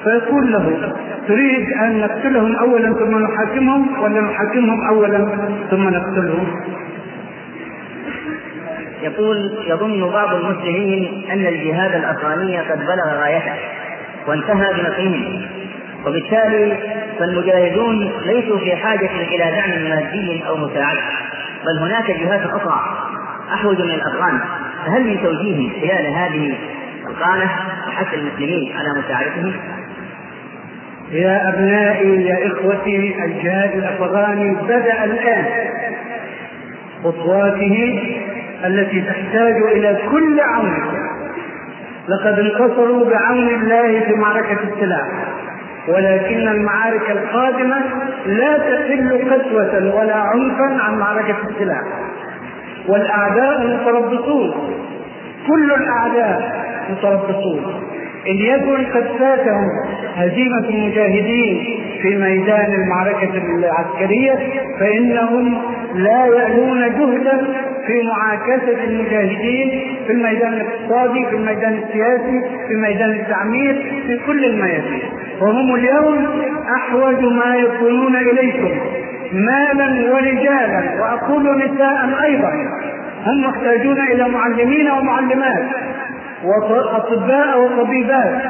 فيقول له تريد أن نقتلهم اولا ثم نحاكمهم ولا نحاكمهم اولا ثم نقتلهم؟ يقول يظن بعض المسلمين أن الجهاد الأفغاني قد بلغ غايته وانتهى بنقيهم. وبالتالي فالمجاهدون ليسوا في حاجة إلى دعم مادي أو مساعدة بل هناك جهات أخرى أحوج من الأفغان. فهل من توجيه خلال هذه القامة وحث المسلمين على مساعدتهم؟ يا أبنائي يا إخوتي الجهاد الأفغاني بدأ الآن خطواته التي تحتاج إلى كل عون. لقد انتصروا بعون الله في معركة السلاح ولكن المعارك القادمة لا تقل قسوة ولا عنفا عن معركة السلاح. والأعداء متربصون. كل الأعداء متربصون. إن يكن قد فاتهم هزيمة المجاهدين في ميدان المعركة العسكرية فإنهم لا يألون جهدا في معاكسة المجاهدين في الميدان الاقتصادي في الميدان السياسي في ميدان التعمير في كل الميادين وهم اليوم أحوج ما يكونون إليكم مالا ورجالا وأقول نساء أيضا هم محتاجون إلى معلمين ومعلمات. وأطباء وطبيبات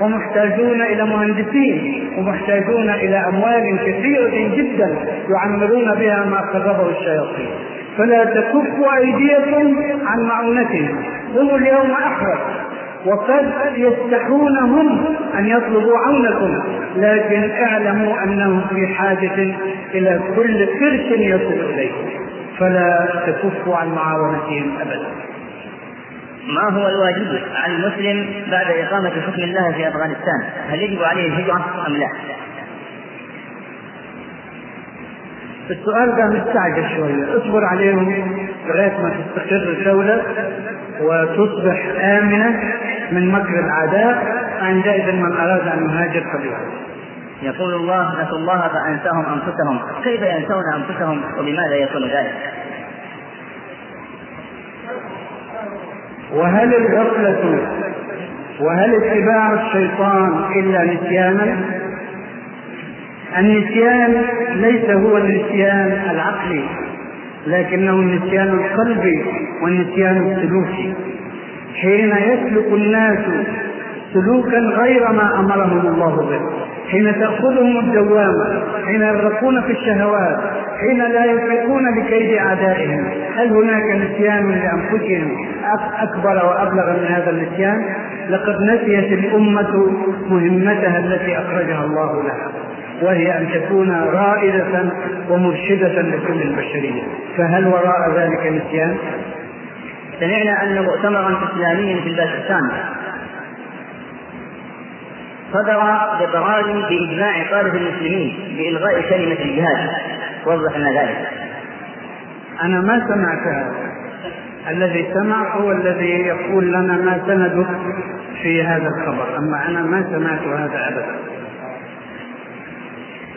ومحتاجون إلى مهندسين ومحتاجون إلى أموال كثيرة جدا يعمرون بها ما قربه الشياطين. فلا تكفوا أيديكم عن معونتهم. هم اليوم أحرص وقد يستحون هم أن يطلبوا عونكم لكن اعلموا أنهم في حاجة إلى كل فرس يصل إليكم فلا تكفوا عن معاونتهم أبدا. ما هو الواجب على المسلم بعد إقامة حكم الله في أفغانستان؟ هل يجب عليه الهجرة أم لا؟ السؤال ده مستعجل شوية اصبر عليهم لغاية ما تستقر الدولة وتصبح آمنة من مكر الأعداء عندئذ من أراد أن يهاجر فليهاجر يقول الله نسوا الله فأنساهم أنفسهم كيف ينسون أنفسهم وبماذا يكون ذلك؟ وهل الغفلة وهل اتباع الشيطان إلا نسيانا؟ النسيان ليس هو النسيان العقلي لكنه النسيان القلبي والنسيان السلوكي حين يسلك الناس سلوكا غير ما أمرهم الله به. حين تأخذهم الدوامة حين يغرقون في الشهوات حين لا يفيقون لكيد أعدائهم هل هناك نسيان لأنفسهم أكبر وأبلغ من هذا النسيان؟ لقد نسيت الأمة مهمتها التي أخرجها الله لها وهي أن تكون رائدة ومرشدة لكل البشرية. فهل وراء ذلك نسيان؟ سمعنا أن مؤتمرا إسلاميا في الباكستان صدر بقرار بإجماع طائفة المسلمين بإلغاء كلمة الجهاد. وضح لنا ذلك. أنا ما سمعت هذا. الذي سمع هو الذي يقول لنا ما سنده في هذا الخبر. أما أنا ما سمعت هذا أبدا.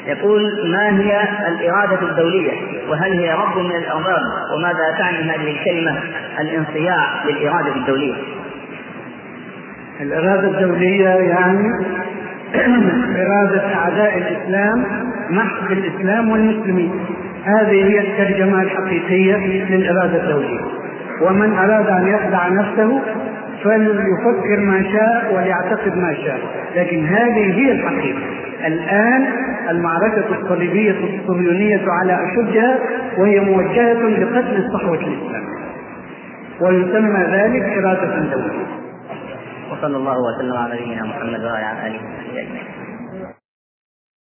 يقول ما هي الإرادة الدولية؟ وهل هي رب من الأرباب؟ وماذا تعني هذه الكلمة؟ الانصياع للإرادة الدولية. الإرادة الدولية يعني <clears throat> إرادة أعداء الإسلام محق الإسلام والمسلمين. هذه هي الترجمة الحقيقية للإرادة الدولية. ومن أراد أن يخدع نفسه فليفكر ما شاء وليعتقد ما شاء. لكن هذه هي الحقيقة. الآن المعركة الصليبية الصهيونية على أشدها وهي موجهة لقتل صحوة الإسلام. ويسمى ذلك إرادة دولية. وصلى الله وسلم على نبينا محمد وعلى آله وصحبه أجمعين.